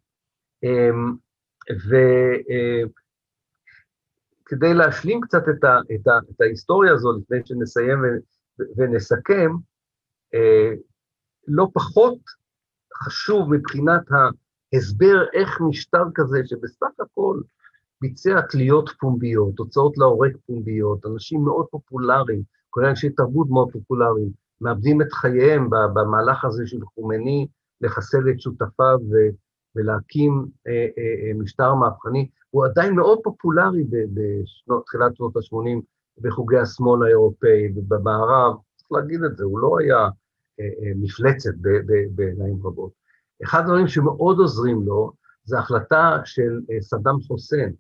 וכדי להשלים קצת את, ה, את, ה, את ההיסטוריה הזו לפני שנסיים ונסכם, לא פחות חשוב מבחינת ההסבר איך משטר כזה, שבסך הכל ביצע תליות פומביות, הוצאות להורג פומביות, אנשים מאוד פופולריים, כולל אנשי תרבות מאוד פופולריים, מאבדים את חייהם במהלך הזה של חומני לחסל את שותפיו ולהקים אה, אה, אה, משטר מהפכני, הוא עדיין מאוד פופולרי בתחילת שנות ה-80 בחוגי השמאל האירופאי ובמערב, צריך להגיד את זה, הוא לא היה מפלצת בעיניים רבות. אחד הדברים שמאוד עוזרים לו, זה החלטה של סדאם חוסיין,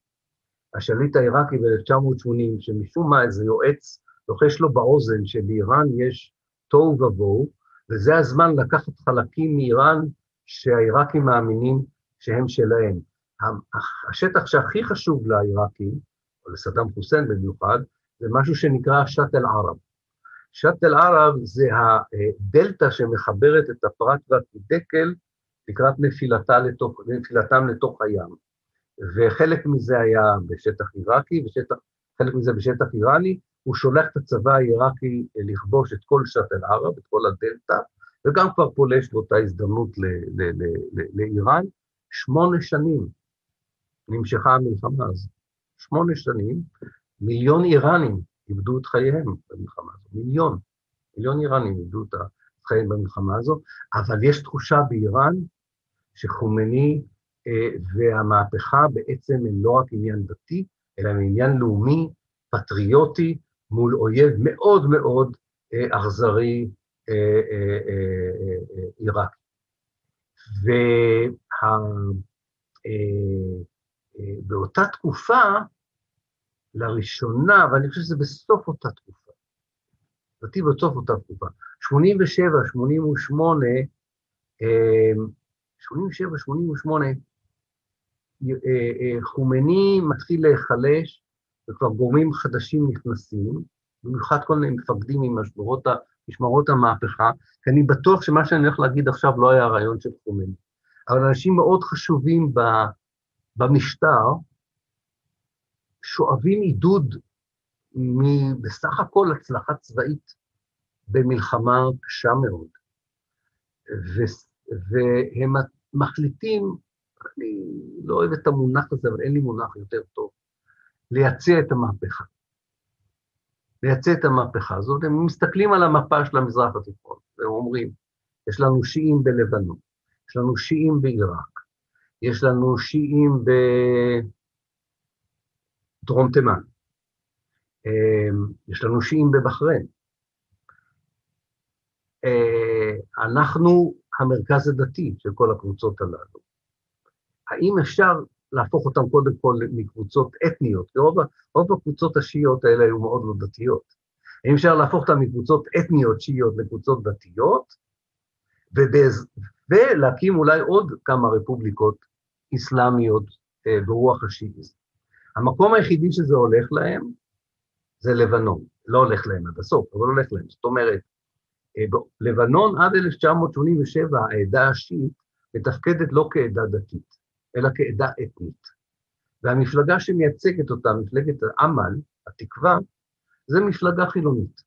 השליט העיראקי ב-1980, שמשום מה איזה יועץ לוחש לו באוזן שבאיראן יש תוהו ובוהו, וזה הזמן לקחת חלקים מאיראן שהעיראקים מאמינים שהם שלהם. השטח שהכי חשוב לעיראקים, או לסדאם חוסיין במיוחד, זה משהו שנקרא שאטל ערב. שאטל ערב זה הדלתא שמחברת את הפרת והקידקל לקראת נפילתה לתוך, נפילתם לתוך הים. וחלק מזה היה בשטח עיראקי, וחלק מזה בשטח איראני, הוא שולח את הצבא העיראקי לכבוש את כל שאטל ערב, את כל הדלתא, וגם כבר פולש באותה הזדמנות לאיראן. שמונה שנים נמשכה המלחמה הזו. שמונה שנים, מיליון איראנים איבדו את חייהם במלחמה הזו, מיליון. מיליון איראנים איבדו את חייהם במלחמה הזו, אבל יש תחושה באיראן שחומני אה, והמהפכה בעצם הם לא רק עניין דתי, אלא הם עניין לאומי, פטריוטי, מול אויב מאוד מאוד אה, אכזרי עיראקי. ובאותה תקופה, לראשונה, ואני חושב שזה בסוף אותה תקופה, לדעתי בסוף אותה תקופה, 87, 88, 87, 88, חומני מתחיל להיחלש, וכבר גורמים חדשים נכנסים, במיוחד כל מיני מפקדים ממשמרות, משמרות המהפכה, כי אני בטוח שמה שאני הולך להגיד עכשיו לא היה הרעיון של חומני. אבל אנשים מאוד חשובים ב, במשטר, שואבים עידוד מבסך הכל הצלחה צבאית במלחמה קשה מאוד. ו, והם מחליטים, אני לא אוהב את המונח הזה, אבל אין לי מונח יותר טוב, לייצא את המהפכה. לייצא את המהפכה הזאת. הם מסתכלים על המפה של המזרח התיכון, והם אומרים, יש לנו שיעים בלבנון, יש לנו שיעים בעיראק, יש לנו שיעים בדרום תימן, אמ, יש לנו שיעים בבחריין. אה, אנחנו המרכז הדתי של כל הקבוצות הללו. האם אפשר להפוך אותם קודם כל מקבוצות אתניות, כי רוב, הקבוצות השיעיות האלה היו מאוד לא דתיות. האם אפשר להפוך אותם מקבוצות אתניות שיעיות לקבוצות דתיות, ובאז, ולהקים אולי עוד כמה רפובליקות אסלאמיות אה, ברוח השיעיזם. המקום היחידי שזה הולך להם זה לבנון. לא הולך להם עד הסוף, אבל הולך להם. זאת אומרת, אה, לבנון עד 1987, העדה השיעית מתפקדת לא כעדה דתית, אלא כעדה אתנית. והמפלגה שמייצגת אותה, מפלגת עמל, התקווה, זה מפלגה חילונית.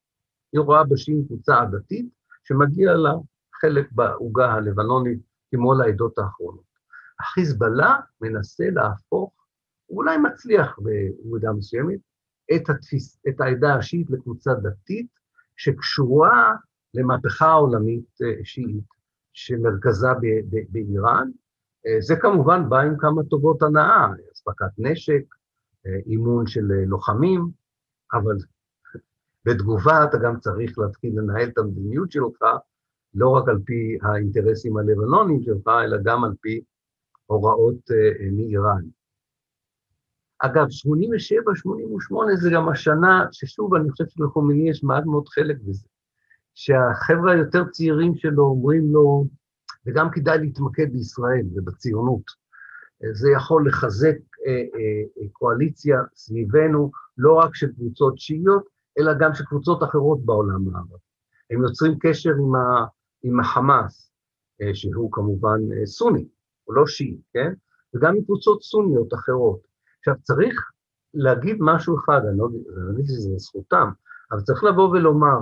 היא רואה בשיעים קבוצה עדתית, שמגיע לה חלק בעוגה הלבנונית, כמו לעדות האחרונות. החיזבאללה מנסה להפוך, אולי מצליח במידה מסוימת, את, התפיס, את העדה השיעית לקבוצה דתית, שקשורה למהפכה העולמית אה, שיעית, שמרכזה באיראן, זה כמובן בא עם כמה טובות הנאה, אספקת נשק, אה, אימון של אה, לוחמים, אבל בתגובה אתה גם צריך להתחיל לנהל את המדיניות שלך, לא רק על פי האינטרסים הלבנונים שלך, אלא גם על פי הוראות מאיראן. אגב, 87-88 זה גם השנה ששוב, אני חושב שלחומיני יש מעט מאוד חלק בזה, שהחבר'ה היותר צעירים שלו אומרים לו, וגם כדאי להתמקד בישראל ובציונות. זה יכול לחזק אה, אה, קואליציה סביבנו, לא רק של קבוצות שיעיות, אלא גם של קבוצות אחרות בעולם הערבי. הם יוצרים קשר עם, ה, עם החמאס, אה, שהוא כמובן סוני, הוא לא שיעי, כן? וגם עם קבוצות סוניות אחרות. עכשיו, צריך להגיד משהו אחד, אני לא אגיד שזה זכותם, אבל צריך לבוא ולומר,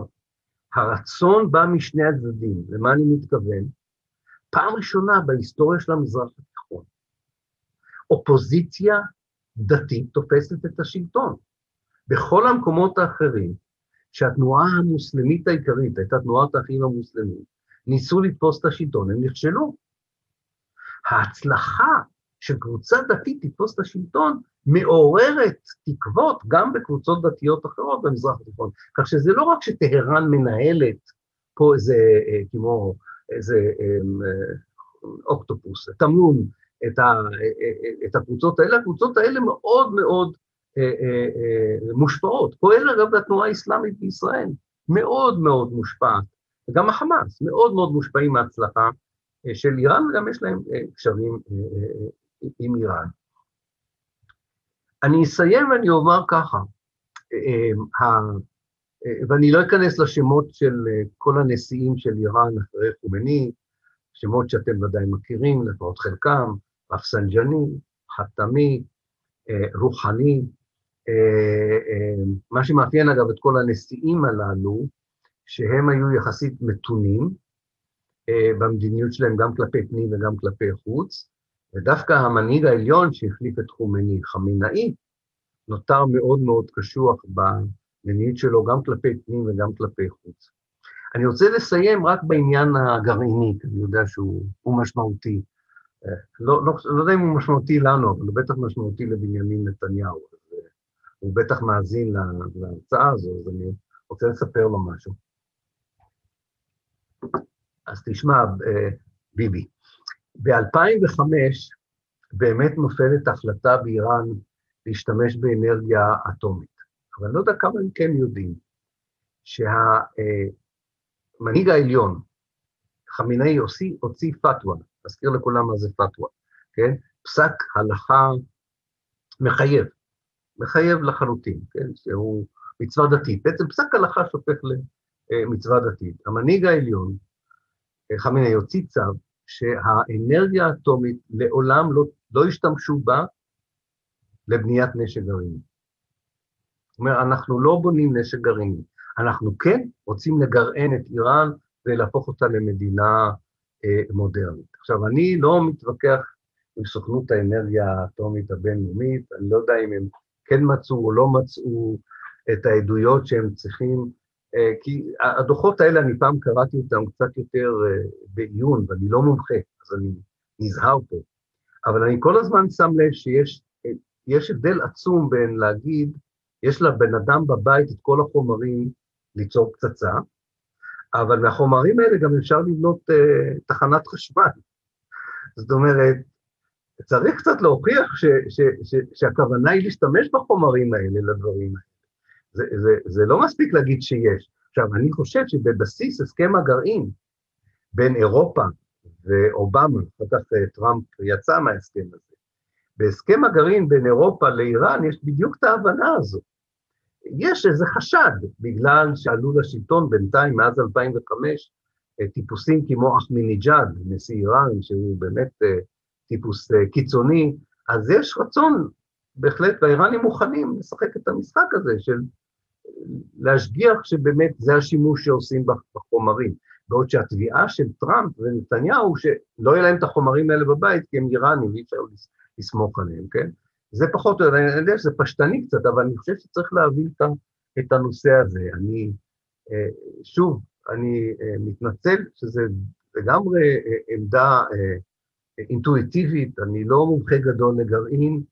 הרצון בא משני הצדדים, למה אני מתכוון? פעם ראשונה בהיסטוריה של המזרח התיכון, אופוזיציה דתית תופסת את השלטון. בכל המקומות האחרים, שהתנועה המוסלמית העיקרית הייתה תנועת האחים המוסלמים, ניסו לתפוס את השלטון, הם נכשלו. ההצלחה של קבוצה דתית לתפוס את השלטון מעוררת תקוות גם בקבוצות דתיות אחרות במזרח התיכון. כך שזה לא רק שטהרן מנהלת פה איזה, אה, כמו איזה אמ, אה, אוקטופוס, תמנון, את, ה, אה, אה, את הקבוצות האלה, הקבוצות האלה מאוד מאוד מושפעות, כולל אגב התנועה האסלאמית בישראל, מאוד מאוד מושפעת וגם החמאס, מאוד מאוד מושפעים מההצלחה של איראן, וגם יש להם קשרים עם איראן. אני אסיים ואני אומר ככה, ואני לא אכנס לשמות של כל הנשיאים של איראן אחרי חומני, שמות שאתם ודאי מכירים, לפחות חלקם, רפסנג'ני, חתמי, רוחני, מה שמאפיין אגב את כל הנשיאים הללו, שהם היו יחסית מתונים במדיניות שלהם גם כלפי פנים וגם כלפי חוץ, ודווקא המנהיג העליון שהחליף את חומני, חמינאי, נותר מאוד מאוד קשוח במדיניות שלו גם כלפי פנים וגם כלפי חוץ. אני רוצה לסיים רק בעניין הגרעיני, כי אני יודע שהוא משמעותי. לא, לא, לא יודע אם הוא משמעותי לנו, אבל הוא בטח משמעותי לבנימין נתניהו. הוא בטח מאזין להרצאה הזו, אז אני רוצה לספר לו משהו. אז תשמע, ביבי, ב-2005 באמת נופלת החלטה באיראן להשתמש באנרגיה אטומית. אבל אני לא יודע כמה הם כן יודעים שהמנהיג העליון, חמינאי, הוציא, הוציא פתווה, אזכיר לכולם מה זה פתווה, כן? פסק הלכה מחייב, מחייב לחלוטין, כן? שהוא מצווה דתית. בעצם פסק הלכה שהופך למצווה דתית. המנהיג העליון, חמינאי, הוציא צו שהאנרגיה האטומית לעולם לא, לא השתמשו בה לבניית נשק גרעיני. זאת אומרת, אנחנו לא בונים נשק גרעיני, אנחנו כן רוצים לגרען את איראן ולהפוך אותה למדינה אה, מודרנית. עכשיו, אני לא מתווכח עם סוכנות האנרגיה האטומית הבינלאומית, אני לא יודע אם הם כן מצאו או לא מצאו את העדויות שהם צריכים, אה, כי הדוחות האלה, אני פעם קראתי אותם קצת יותר אה, בעיון, ואני לא מומחה, אז אני נזהר פה, אבל אני כל הזמן שם לב שיש יש הבדל עצום בין להגיד, יש לבן אדם בבית את כל החומרים ליצור פצצה, אבל מהחומרים האלה גם אפשר לבנות uh, תחנת חשמל. זאת אומרת, צריך קצת להוכיח ש, ש, ש, שהכוונה היא להשתמש בחומרים האלה לדברים האלה. זה, זה, זה לא מספיק להגיד שיש. עכשיו, אני חושב שבבסיס הסכם הגרעין בין אירופה ואובמה, אחר כך אה, טראמפ יצא מההסכם הזה, בהסכם הגרעין בין אירופה לאיראן יש בדיוק את ההבנה הזו. יש איזה חשד, בגלל שעלו לשלטון בינתיים, מאז 2005, טיפוסים כמו אחמיניג'אד, נשיא איראן, שהוא באמת אה, טיפוס אה, קיצוני, אז יש רצון, בהחלט, והאיראנים מוכנים לשחק את המשחק הזה של להשגיח שבאמת זה השימוש שעושים בחומרים. בעוד שהתביעה של טראמפ ונתניהו, שלא יהיה להם את החומרים האלה בבית, כי הם איראנים, אי אפשר לסמוך עליהם, כן? זה פחות, אני יודע שזה פשטני קצת, אבל אני חושב שצריך להבין את הנושא הזה. אני, אה, שוב, אני אה, מתנצל שזה לגמרי אה, עמדה אינטואיטיבית, אני לא מומחה גדול לגרעין,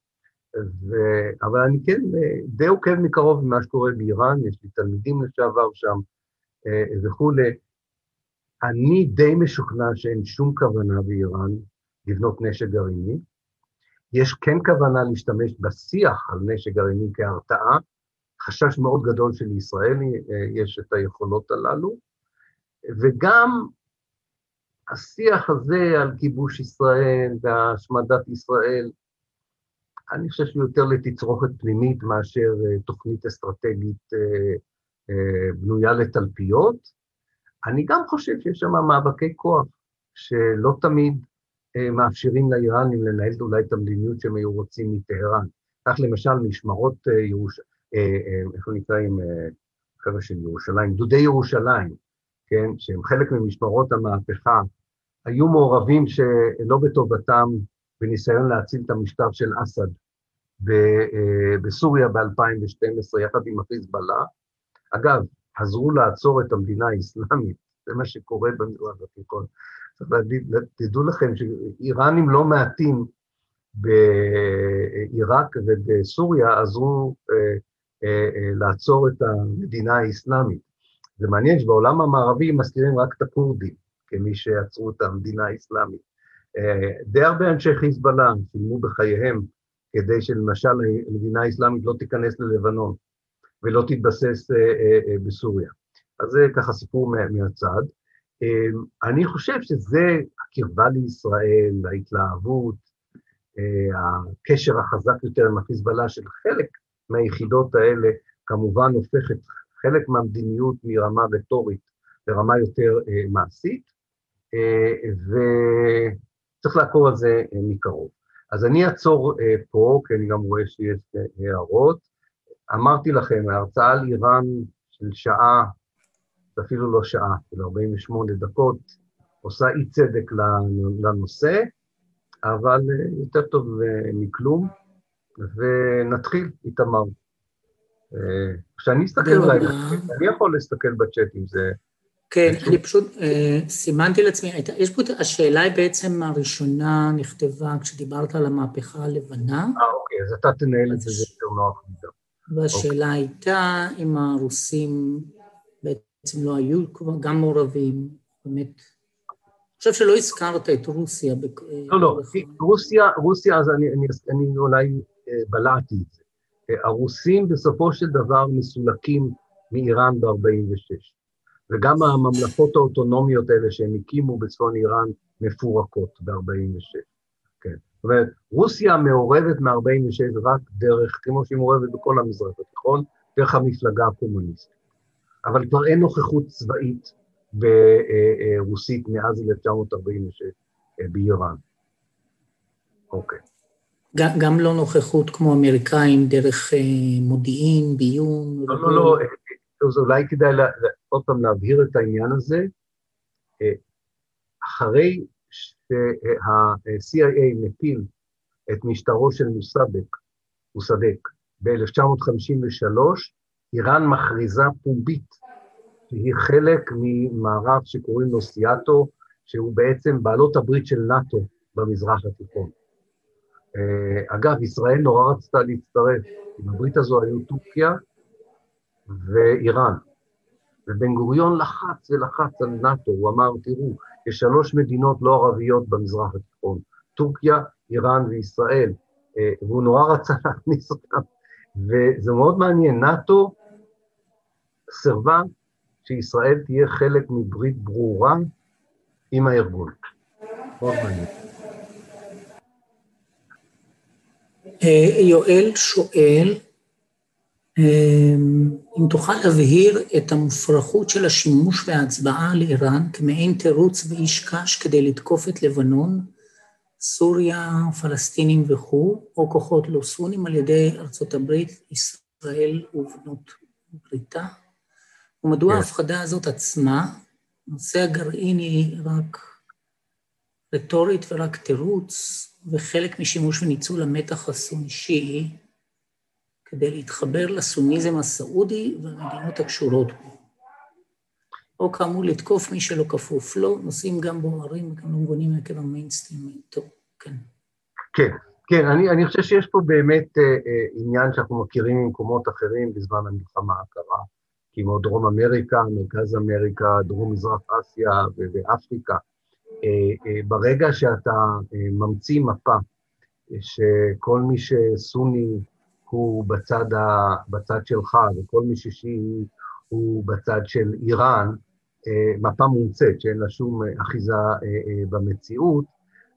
ו... אבל אני כן די עוקב מקרוב ממה שקורה באיראן, יש לי תלמידים לשעבר שם וכולי. אני די משוכנע שאין שום כוונה באיראן לבנות נשק גרעיני. יש כן כוונה להשתמש בשיח על נשק גרעיני כהרתעה, חשש מאוד גדול של ישראל, אה, יש את היכולות הללו, וגם השיח הזה על כיבוש ישראל והשמדת ישראל, אני חושב שהוא יותר לתצרוכת פנימית מאשר אה, תוכנית אסטרטגית אה, בנויה לתלפיות. אני גם חושב שיש שם מאבקי כוח, שלא תמיד מאפשרים לאיראנים לנהל אולי את המדיניות שהם היו רוצים מטהרן. כך למשל משמרות אה, אה, איך הוא נקרא עם חבר'ה של ירושלים, דודי ירושלים, כן, שהם חלק ממשמרות המהפכה, היו מעורבים שלא בטובתם בניסיון להציל את המשטר של אסד בסוריה ב-2012, יחד עם החיזבאללה. אגב, עזרו לעצור את המדינה האסלאמית, זה מה שקורה במזרח התיכון. צריך להגיד, תדעו לכם שאיראנים לא מעטים בעיראק ובסוריה עזרו אה, אה, אה, לעצור את המדינה האסלאמית. זה מעניין שבעולם המערבי מזכירים רק את הכורדים כמי שעצרו את המדינה האסלאמית. די הרבה אנשי חיזבאללה שילמו בחייהם כדי שלמשל המדינה האסלאמית לא תיכנס ללבנון ולא תתבסס בסוריה. אז זה ככה סיפור מהצד. אני חושב שזה הקרבה לישראל, ההתלהבות, הקשר החזק יותר עם החיזבאללה של חלק מהיחידות האלה, כמובן הופכת חלק מהמדיניות מרמה רטורית לרמה יותר מעשית, וצריך לעקוב על זה מקרוב. אז אני אעצור פה, כי אני גם רואה שיש הערות. אמרתי לכם, ההרצאה על איראן של שעה, אפילו לא שעה, של 48 דקות, עושה אי צדק לנושא, אבל יותר טוב מכלום, ונתחיל, איתמר. כשאני אסתכל אולי, אני יכול להסתכל בצ'אט אם זה... כן, אני פשוט אה, סימנתי לעצמי, יש פה, השאלה היא בעצם הראשונה נכתבה כשדיברת על המהפכה הלבנה. אה, אוקיי, אז אתה תנהל את זה, יותר נוח מדי. והשאלה. הייתה אם הרוסים בעצם לא היו גם מעורבים, באמת. אני חושב שלא הזכרת את רוסיה. לא, לא, רוסיה, רוסיה, אז אני, אני, אני אולי אה, בלעתי את זה. אה, הרוסים בסופו של דבר מסולקים מאיראן ב-46', וגם הממלכות האוטונומיות האלה שהם הקימו בצפון איראן מפורקות ב-46'. כן. זאת אומרת, רוסיה מעורבת מ-46' רק דרך, כמו שהיא מעורבת בכל המזרח התיכון, דרך המפלגה הקומוניסטית. אבל כבר אין נוכחות צבאית ברוסית מאז 1946 אה, באיראן. אוקיי. גם, גם לא נוכחות כמו אמריקאים דרך אה, מודיעין, ביון. לא, לא, לא, אז אולי כדאי לה, עוד פעם להבהיר את העניין הזה. אה, אחרי שה-CIA מפיל את משטרו של מוסדק, מוסדק, ב-1953, איראן מכריזה פומבית שהיא חלק ממערב שקוראים לו סיאטו, שהוא בעצם בעלות הברית של נאט"ו במזרח התיכון. אה, אגב, ישראל נורא רצתה להצטרף. עם הברית הזו היו טורקיה ואיראן. ובן גוריון לחץ ולחץ על נאט"ו, הוא אמר, תראו, יש שלוש מדינות לא ערביות במזרח התיכון, טורקיה, איראן וישראל, אה, והוא נורא רצה להכניס אותם. וזה מאוד מעניין, נאט"ו סירבה שישראל תהיה חלק מברית ברורה עם הארגון. אה, יואל שואל, אמ, אם תוכל להבהיר את המופרכות של השימוש וההצבעה על איראן כמעין תירוץ ואיש קש כדי לתקוף את לבנון, סוריה, פלסטינים וכו', או כוחות לא סונים על ידי ארצות הברית, ישראל ובנות בריתה, ומדוע כן. ההפחדה הזאת עצמה, נושא הגרעין היא רק רטורית ורק תירוץ, וחלק משימוש וניצול המתח הסוני-שיעי כדי להתחבר לסוניזם הסעודי והמדינות הקשורות בו. או כאמור לתקוף מי שלא כפוף לו, נושאים גם בוערים וגם לא מובנים עקב המיינסטרים. טוב, כן. כן, כן, אני, אני חושב שיש פה באמת אה, אה, עניין שאנחנו מכירים ממקומות אחרים בזמן המלחמה הקרה, כמו דרום אמריקה, מרכז אמריקה, דרום מזרח אסיה ואפריקה. אה, אה, ברגע שאתה אה, ממציא מפה שכל מי שסוני הוא בצד, ה, בצד שלך וכל מי ששיעי הוא בצד של איראן, מפה מומצאת שאין לה שום אחיזה במציאות,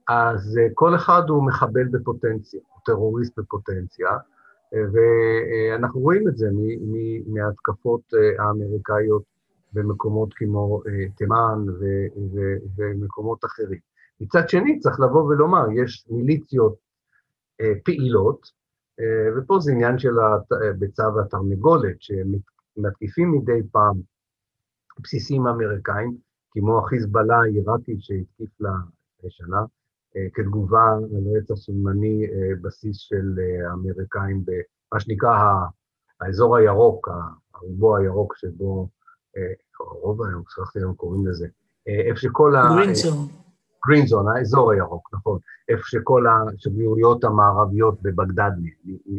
אז כל אחד הוא מחבל בפוטנציה, הוא טרוריסט בפוטנציה, ואנחנו רואים את זה מההתקפות האמריקאיות במקומות כמו אה, תימן ומקומות אחרים. מצד שני, צריך לבוא ולומר, יש מיליציות אה, פעילות, אה, ופה זה עניין של הביצה והתרנגולת, שמתקיפים מדי פעם בסיסים אמריקאים, כמו החיזבאללה העיראקי שהתקיף לה שנה, כתגובה על רצח סולמני בסיס של האמריקאים במה שנקרא האזור הירוק, הריבוע הירוק שבו רוב היום, שכחתי היום קוראים לזה, אה, איפה שכל ה... גרינזון. גרינזון, האזור הירוק, נכון. איפה שכל השגרירויות המערביות בבגדד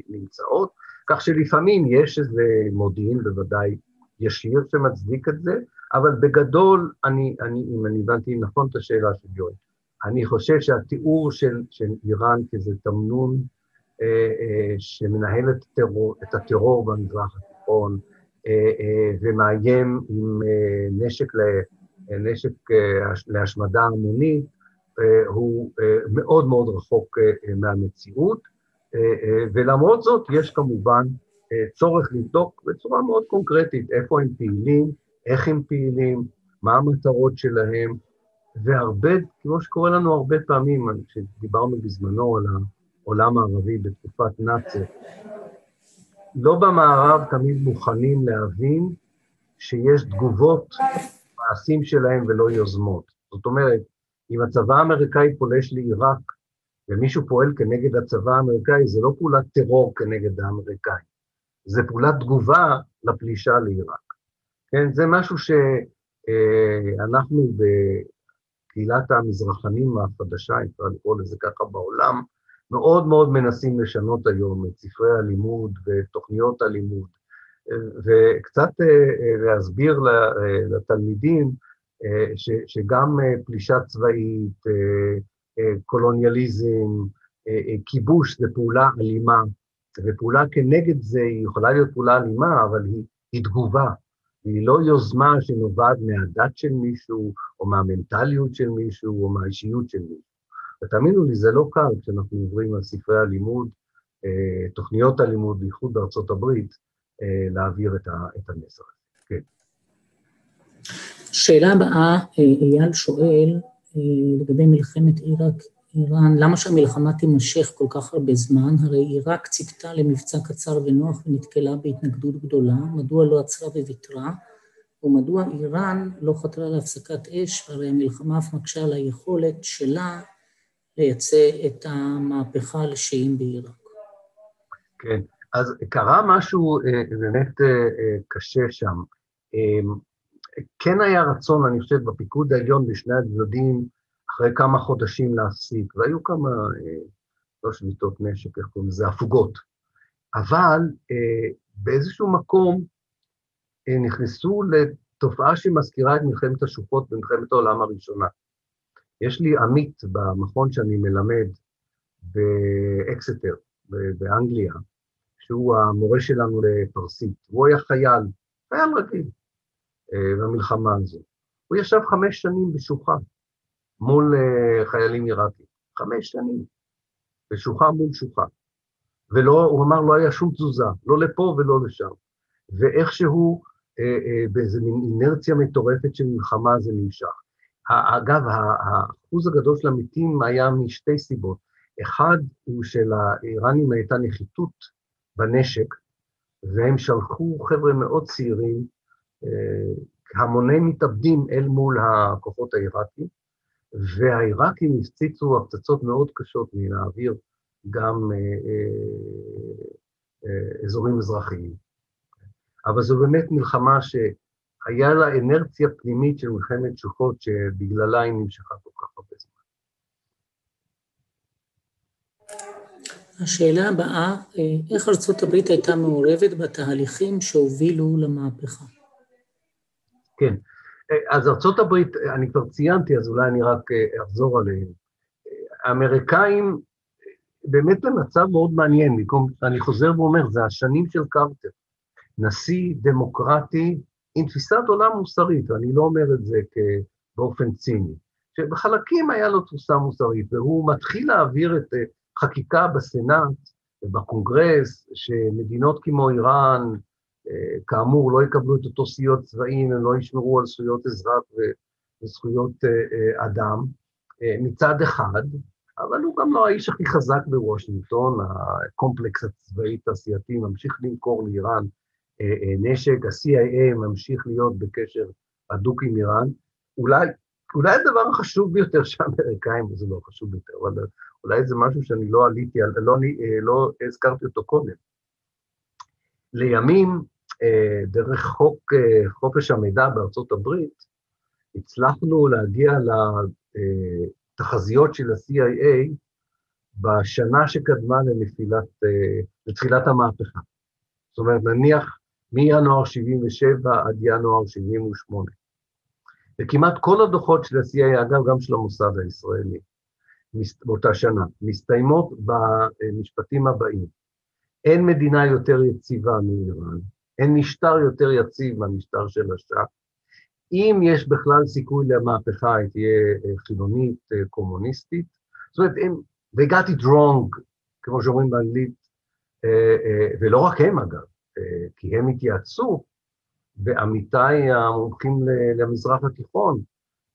נמצאות, כך שלפעמים יש איזה מודיעין, בוודאי ישיר שמצדיק את זה, אבל בגדול, אני, אני, אם אני הבנתי נכון את השאלה של יואל, אני חושב שהתיאור של, של איראן כאיזה תמנון אה, אה, שמנהל את, הטרור, את הטרור במזרח התיכון, אה, אה, ומאיים עם אה, נשק נשק להשמדה המונית, הוא מאוד מאוד רחוק מהמציאות, ולמרות זאת יש כמובן צורך לבדוק בצורה מאוד קונקרטית איפה הם פעילים, איך הם פעילים, מה המטרות שלהם, והרבה, כמו שקורה לנו הרבה פעמים, כשדיברנו בזמנו על העולם הערבי בתקופת נאצר, לא במערב תמיד מוכנים להבין שיש תגובות מעשים שלהם ולא יוזמות. זאת אומרת, אם הצבא האמריקאי פולש לעיראק ומישהו פועל כנגד הצבא האמריקאי, זה לא פעולת טרור כנגד האמריקאים, זה פעולת תגובה לפלישה לעיראק. כן, זה משהו שאנחנו אה, בקהילת המזרחנים החדשה, אם אפשר לקרוא לזה ככה בעולם, מאוד מאוד מנסים לשנות היום את ספרי הלימוד ותוכניות הלימוד, וקצת אה, אה, להסביר לתלמידים שגם פלישה צבאית, קולוניאליזם, כיבוש זה פעולה אלימה, ופעולה כנגד זה היא יכולה להיות פעולה אלימה, אבל היא, היא תגובה, היא לא יוזמה שנובעת מהדת של מישהו, או מהמנטליות של מישהו, או מהאישיות של מישהו. ותאמינו לי, זה לא קל כשאנחנו עוברים על ספרי הלימוד, אה, תוכניות הלימוד, בייחוד בארצות הברית, אה, להעביר את, המסר. כן. שאלה הבאה, אה, אייל שואל, לגבי מלחמת עיראק, איראן, למה שהמלחמה תימשך כל כך הרבה זמן? הרי עיראק ציפתה למבצע קצר ונוח ונתקלה בהתנגדות גדולה, מדוע לא עצרה וויתרה? ומדוע איראן לא חתרה להפסקת אש, והרי המלחמה אף מקשה על היכולת שלה לייצא את המהפכה לשיעים בעיראק. כן, אז קרה משהו אה, באמת אה, אה, קשה שם. כן היה רצון, אני חושב, בפיקוד העליון בשני הצדדים, אחרי כמה חודשים להפסיק, והיו כמה, לא שביתות נשק, איך קוראים לזה, הפוגות. אבל באיזשהו מקום נכנסו לתופעה שמזכירה את מלחמת השוחות במלחמת העולם הראשונה. יש לי עמית במכון שאני מלמד באקסטר, באנגליה, שהוא המורה שלנו לפרסית. הוא היה חייל, חייל רגיל אה, במלחמה הזו. הוא ישב חמש שנים בשוחה מול אה, חיילים עיראקים. חמש שנים. בשוחה מול שוחה. ולא, הוא אמר, לא היה שום תזוזה, לא לפה ולא לשם. ואיכשהו, אה, באיזו מין אינרציה מטורפת של מלחמה זה נמשך. אגב, האחוז הגדול של המתים היה משתי סיבות. אחד הוא שלאיראנים הייתה נחיתות בנשק, והם שלחו חבר'ה מאוד צעירים, אה, המוני מתאבדים אל מול הכוחות העיראקים, והעיראקים הפציצו הפצצות מאוד קשות מן האוויר, גם אה, אה, אזורים אזרחיים. אבל זו באמת מלחמה ש... היה לה אנרציה פנימית של מלחמת תשוקות שבגללה היא נמשכה כל כך הרבה זמן. השאלה הבאה, איך ארצות הברית הייתה מעורבת בתהליכים שהובילו למהפכה? כן, אז ארצות הברית, אני כבר ציינתי, אז אולי אני רק אחזור עליהם. האמריקאים באמת במצב מאוד מעניין, אני חוזר ואומר, זה השנים של קרטר. נשיא דמוקרטי עם תפיסת עולם מוסרית, ואני לא אומר את זה באופן ציני, שבחלקים היה לו תפוסה מוסרית, והוא מתחיל להעביר את אה, חקיקה בסנאט ובקונגרס, שמדינות כמו איראן, אה, כאמור, לא יקבלו את אותו סיוע צבאיים, הם לא ישמרו על זכויות אזרח וזכויות אה, אדם, מצד אחד, אבל הוא גם לא האיש הכי חזק בוושינגטון, הקומפלקס הצבאי-תעשייתי ממשיך למכור לאיראן אה, אה, נשק, ה-CIA ממשיך להיות בקשר הדוק עם איראן. אולי, אולי הדבר החשוב ביותר שהאמריקאים, וזה לא חשוב ביותר, אבל אולי זה משהו שאני לא עליתי, לא, אה, לא הזכרתי אותו קודם. לימים, דרך חוק חופש המידע בארצות הברית, הצלחנו להגיע לתחזיות של ה-CIA בשנה שקדמה לנפילת, לתחילת המהפכה. זאת אומרת, נניח מינואר 77' עד ינואר 78'. וכמעט כל הדוחות של ה-CIA, אגב, גם של המוסד הישראלי, באותה שנה, מסתיימות במשפטים הבאים. אין מדינה יותר יציבה מאיראן, אין משטר יותר יציב מהמשטר של השאה, אם יש בכלל סיכוי למהפכה, היא תהיה חילונית, קומוניסטית. זאת אומרת, הם, they got it wrong, כמו שאומרים באנגלית, ולא רק הם אגב, כי הם התייעצו בעמיתי המומחים למזרח התיכון,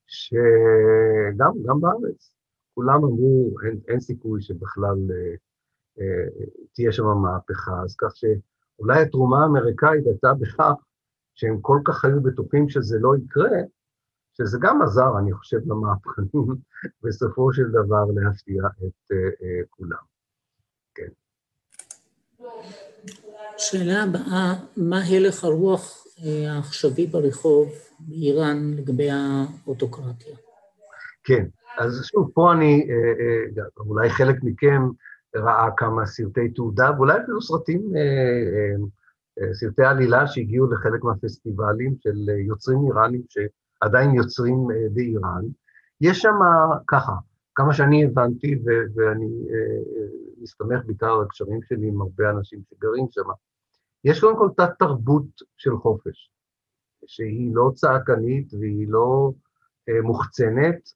שגם בארץ, כולם אמרו, אין, אין סיכוי שבכלל אה, אה, תהיה שם מהפכה, אז כך שאולי התרומה האמריקאית הייתה בכך שהם כל כך היו בטוחים שזה לא יקרה, שזה גם עזר, אני חושב, למהפכנים, בסופו של דבר להפתיע את אה, אה, כולם. כן. שאלה הבאה, מה הלך הרוח אה, העכשווי ברחוב באיראן לגבי האוטוקרטיה? כן, אז שוב, פה אני, אה, אה, אולי חלק מכם ראה כמה סרטי תעודה, ואולי אפילו סרטים, סרטי עלילה שהגיעו לחלק מהפסטיבלים של יוצרים איראנים שעדיין יוצרים באיראן. יש שם ככה, כמה שאני הבנתי, ואני מסתמך בעיקר על הקשרים שלי עם הרבה אנשים שגרים שם, יש קודם כל תת-תרבות של חופש, שהיא לא צעקנית והיא לא אה, מוחצנת,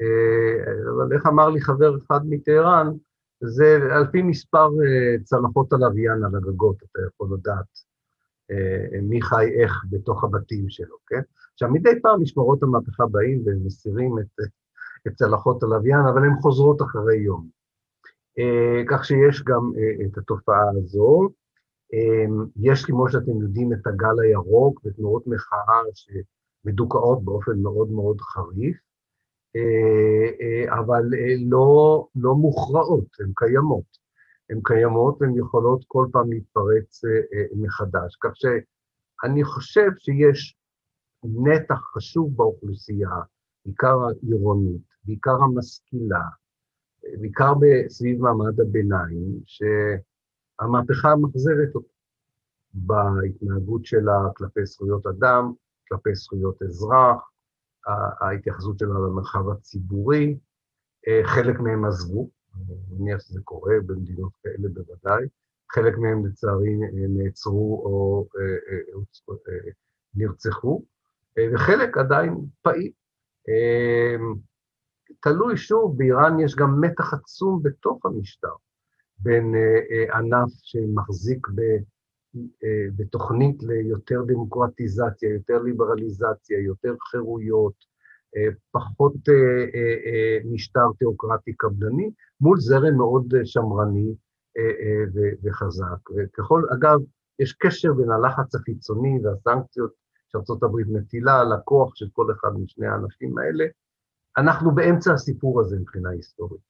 אה, אבל איך אמר לי חבר אחד מטהרן, זה על פי מספר אה, צלחות הלוויין על הגגות, אתה יכול לדעת אה, מי חי איך בתוך הבתים שלו, כן? עכשיו, מדי פעם משמרות המהפכה באים ומסירים את, את צלחות הלוויין, אבל הן חוזרות אחרי יום. אה, כך שיש גם את התופעה הזו. יש, כמו שאתם יודעים, את הגל הירוק ותנועות מחאה שמדוכאות באופן מאוד מאוד חריף, אבל אה, לא, לא מוכרעות, הן קיימות. הן קיימות והן יכולות כל פעם להתפרץ מחדש. כך שאני חושב שיש נתח חשוב באוכלוסייה, בעיקר העירונית, בעיקר המשכילה, בעיקר סביב מעמד הביניים, ש... המהפכה מחזרת אותו בהתנהגות שלה כלפי זכויות אדם, כלפי זכויות אזרח, ההתייחסות שלה למרחב הציבורי, אה, חלק מהם עזבו, אני מניח שזה קורה במדינות כאלה בוודאי, חלק מהם לצערי אה, נעצרו או אה, נרצחו, וחלק עדיין פעיל. תלוי שוב, באיראן יש גם מתח עצום בתוך המשטר. בין ענף שמחזיק ב, בתוכנית ליותר דמוקרטיזציה, יותר ליברליזציה, יותר חירויות, פחות משטר תיאוקרטי קפדני, מול זרם מאוד שמרני וחזק. וככל, אגב, יש קשר בין הלחץ החיצוני והסנקציות שארה"ב מטילה על הכוח של כל אחד משני האנשים האלה. אנחנו באמצע הסיפור הזה מבחינה היסטורית.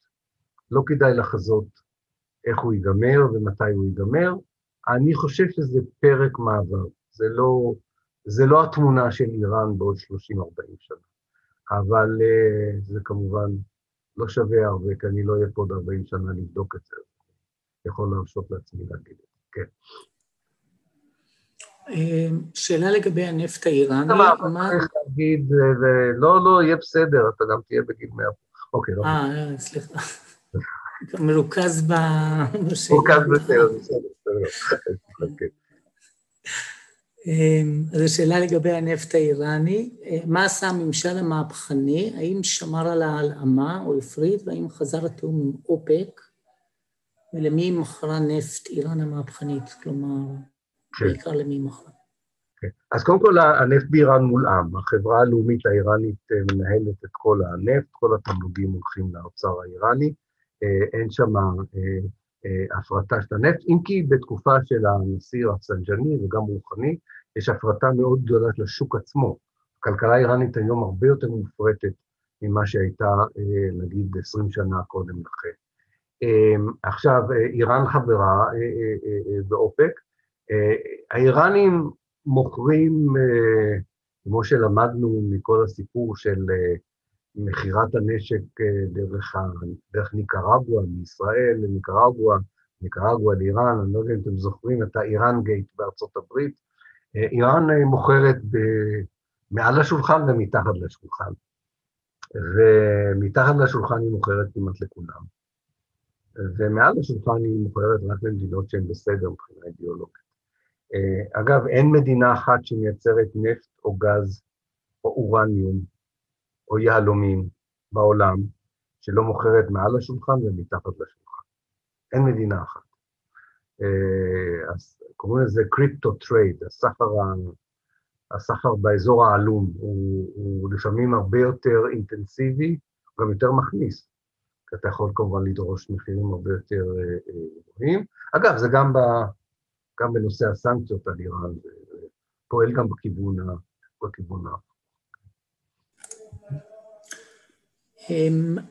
לא כדאי לחזות איך הוא ייגמר ומתי הוא ייגמר. אני חושב שזה פרק מעבר, זה לא, זה לא התמונה של איראן בעוד 30-40 שנה, אבל uh, זה כמובן לא שווה הרבה, כי אני לא אהיה פה עוד 40 שנה לבדוק את זה. יכול להרשות לעצמי להגיד את זה, כן. אה, שאלה לגבי הנפט האיראני. מה... צריך להגיד, לא, לא, יהיה בסדר, אתה גם תהיה בגיל 100. אוקיי, לא. אה, סליחה. מרוכז בשאלה. מרוכז בשאלה, בסדר. אמ, אז השאלה לגבי הנפט האיראני, אה, מה עשה הממשל המהפכני? האם שמר על ההלאמה או הפריד, והאם חזר התיאום עם אופק? ולמי מכרה נפט איראן המהפכנית? כלומר, כן. בעיקר למי מכרה? כן. אז קודם כל, הנפט באיראן מולאם. החברה הלאומית האיראנית אה, מנהלת את כל הנפט, כל התמלוגים הולכים לאוצר האיראני. אה, אין שם הפרטה של הנפט, אם כי בתקופה של הנשיא רפסנג'ני וגם רוחני, יש הפרטה מאוד גדולה של השוק עצמו. הכלכלה האיראנית היום הרבה יותר מופרטת ממה שהייתה, נגיד, 20 שנה קודם לכן. עכשיו, איראן חברה באופק. האיראנים מוכרים, כמו שלמדנו מכל הסיפור של מכירת הנשק אה, דרך, ה... דרך ניקרגואה, מישראל לניקרגואה, ניקרגואה לאיראן, אני לא יודע אם אתם זוכרים את האיראן גייט בארצות הברית. אה, איראן אה, מוכרת ב... מעל השולחן ומתחת לשולחן, ומתחת לשולחן היא מוכרת כמעט לכולם. ומעל השולחן היא מוכרת רק למדינות שהן בסדר מבחינה אידיאולוגית. אגב, אין מדינה אחת שמייצרת נפט או גז או אורניום, או יהלומים בעולם, שלא מוכרת מעל השולחן ומתחת לשולחן. אין מדינה אחת. אה, אז קוראים לזה crypto trade, הסחר, הסחר באזור העלום, הוא, הוא לפעמים הרבה יותר אינטנסיבי, גם יותר מכניס. כי אתה יכול כמובן לדרוש מחירים הרבה יותר אה, גבוהים. אגב, זה גם, ב, גם בנושא הסנקציות על איראן, פועל גם בכיוון, בכיוון ה...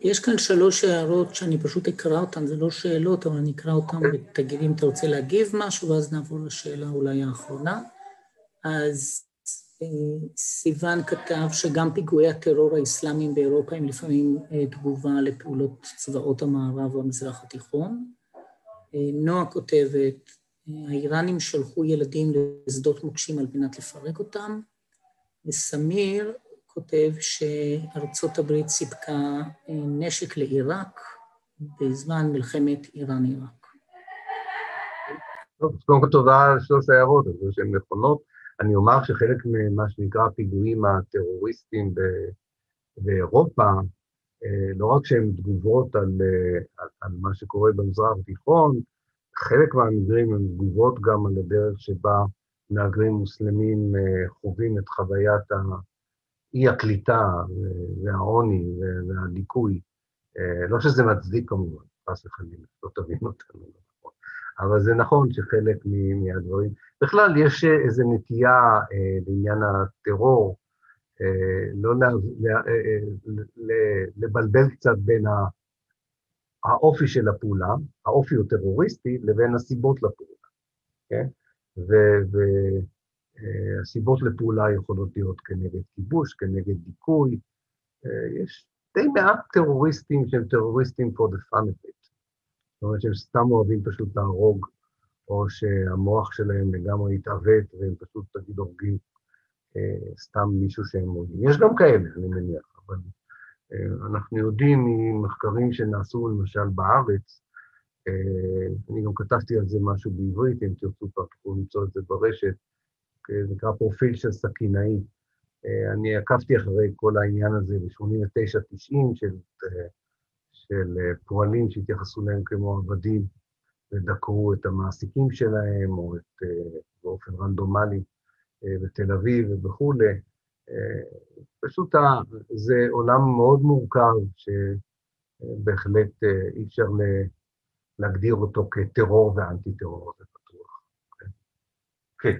יש כאן שלוש הערות שאני פשוט אקרא אותן, זה לא שאלות, אבל אני אקרא אותן ותגיד אם אתה רוצה להגיב משהו, ואז נעבור לשאלה אולי האחרונה. אז אה, סיוון כתב שגם פיגועי הטרור האסלאמיים באירופה הם לפעמים אה, תגובה לפעולות צבאות המערב והמזרח התיכון. אה, נועה כותבת, האיראנים שלחו ילדים לשדות מוקשים על מנת לפרק אותם, וסמיר כותב שארצות הברית סיפקה נשק לעיראק בזמן מלחמת איראן-עיראק. קודם כל תודה על שלוש ההערות, אני חושב שהן נכונות. אני אומר שחלק ממה שנקרא הפיגועים הטרוריסטיים באירופה, אה, לא רק שהן תגובות על, אה, על, על מה שקורה במזרח התיכון, חלק מהמקרים הן תגובות גם על הדרך שבה מהגרים מוסלמים אה, חווים את חוויית אי הקליטה והעוני והדיכוי. לא שזה מצדיק כמובן, חס וחלילה, לא תבין אותנו. אבל זה נכון שחלק מהדברים... בכלל, יש איזו נטייה אה, בעניין הטרור, אה, לא אה, אה, לבלבל קצת בין האופי של הפעולה, האופי הוא טרוריסטי, לבין הסיבות לפעולה, כן? והסיבות אה, לפעולה יכולות להיות כנגד כיבוש, כנגד דיכוי. אה, יש די מעט טרוריסטים שהם טרוריסטים for the fun of it. זאת אומרת שהם סתם אוהבים פשוט להרוג, או שהמוח שלהם לגמרי התעוות והם פשוט, תגיד, הורגים אה, סתם מישהו שהם אוהבים. יש גם כאלה, אני מניח, אבל אנחנו יודעים ממחקרים שנעשו למשל בארץ, אני גם כתבתי על זה משהו בעברית, אם תרצו כבר תוכלו למצוא את זה ברשת, נקרא פרופיל של סכינאי. אה, אני עקבתי אחרי כל העניין הזה ב-89-90 של אה, של אה, פועלים שהתייחסו להם כמו עבדים ודקרו את המעסיקים שלהם, או את, באופן רנדומלי בתל אביב וכולי. פשוט זה עולם מאוד מורכב, שבהחלט אי אפשר להגדיר אותו כטרור ואנטי-טרור, זה בטוח. כן.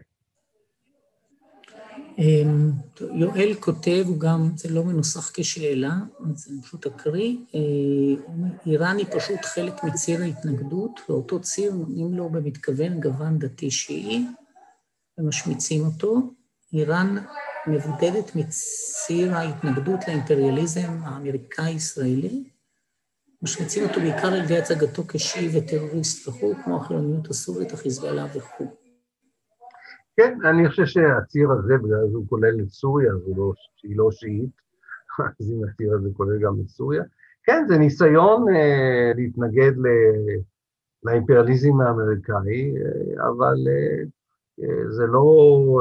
אמ, יואל כותב, הוא גם, זה לא מנוסח כשאלה, אז אני פשוט אקריא, אה, איראן היא פשוט חלק מציר ההתנגדות, ואותו ציר נותנים לו במתכוון גוון דתי שיעי, ומשמיצים אותו. איראן מבודדת מציר ההתנגדות לאימפריאליזם האמריקאי-ישראלי, משמיצים אותו בעיקר על ידי הצגתו כשיעי וטרוריסט וכו', כמו החילוניות הסורית, החיזבאללה וכו'. כן, אני חושב שהציר הזה, בגלל שהוא כולל את סוריה, לא, שהיא לא שיעית, אז אם הציר הזה כולל גם את סוריה, כן, זה ניסיון אה, להתנגד ל, לאימפריאליזם האמריקאי, אה, אבל אה, אה, זה לא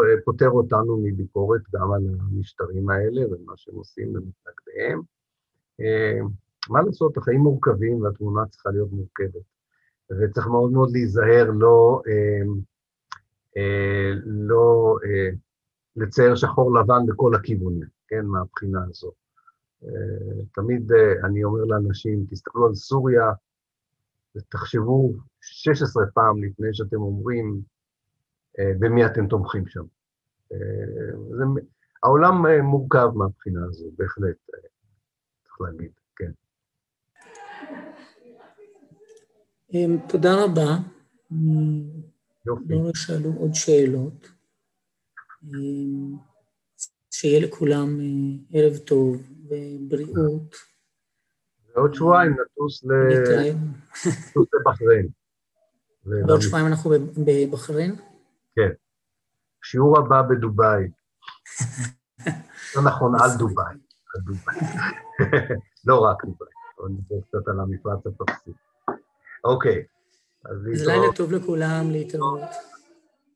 אה, פוטר אותנו מביקורת גם על המשטרים האלה ומה שהם עושים למתנגדיהם. אה, מה לעשות, החיים מורכבים והתמונה צריכה להיות מורכבת, וצריך מאוד מאוד להיזהר לא... אה, לא אה, לצייר שחור לבן בכל הכיוונים, כן, מהבחינה הזו. אה, תמיד אני אומר לאנשים, תסתכלו על סוריה ותחשבו 16 פעם לפני שאתם אומרים במי אתם תומכים שם. זה, העולם מורכב מהבחינה הזו, בהחלט, צריך להגיד, כן. תודה רבה. יופי. לא שאלו עוד שאלות. אמ, שיהיה לכולם אה, ערב טוב ובריאות. ועוד שבועיים נטוס לבחריין. ועוד שבועיים אנחנו בבחריין? כן. שיעור הבא בדובאי. לא נכון, על דובאי. על דובאי. לא רק דובאי, אבל נדבר קצת על המפרץ הפרסי. אוקיי. אז לילה טוב לכולם, להתראות.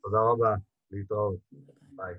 תודה רבה, להתראות. ביי.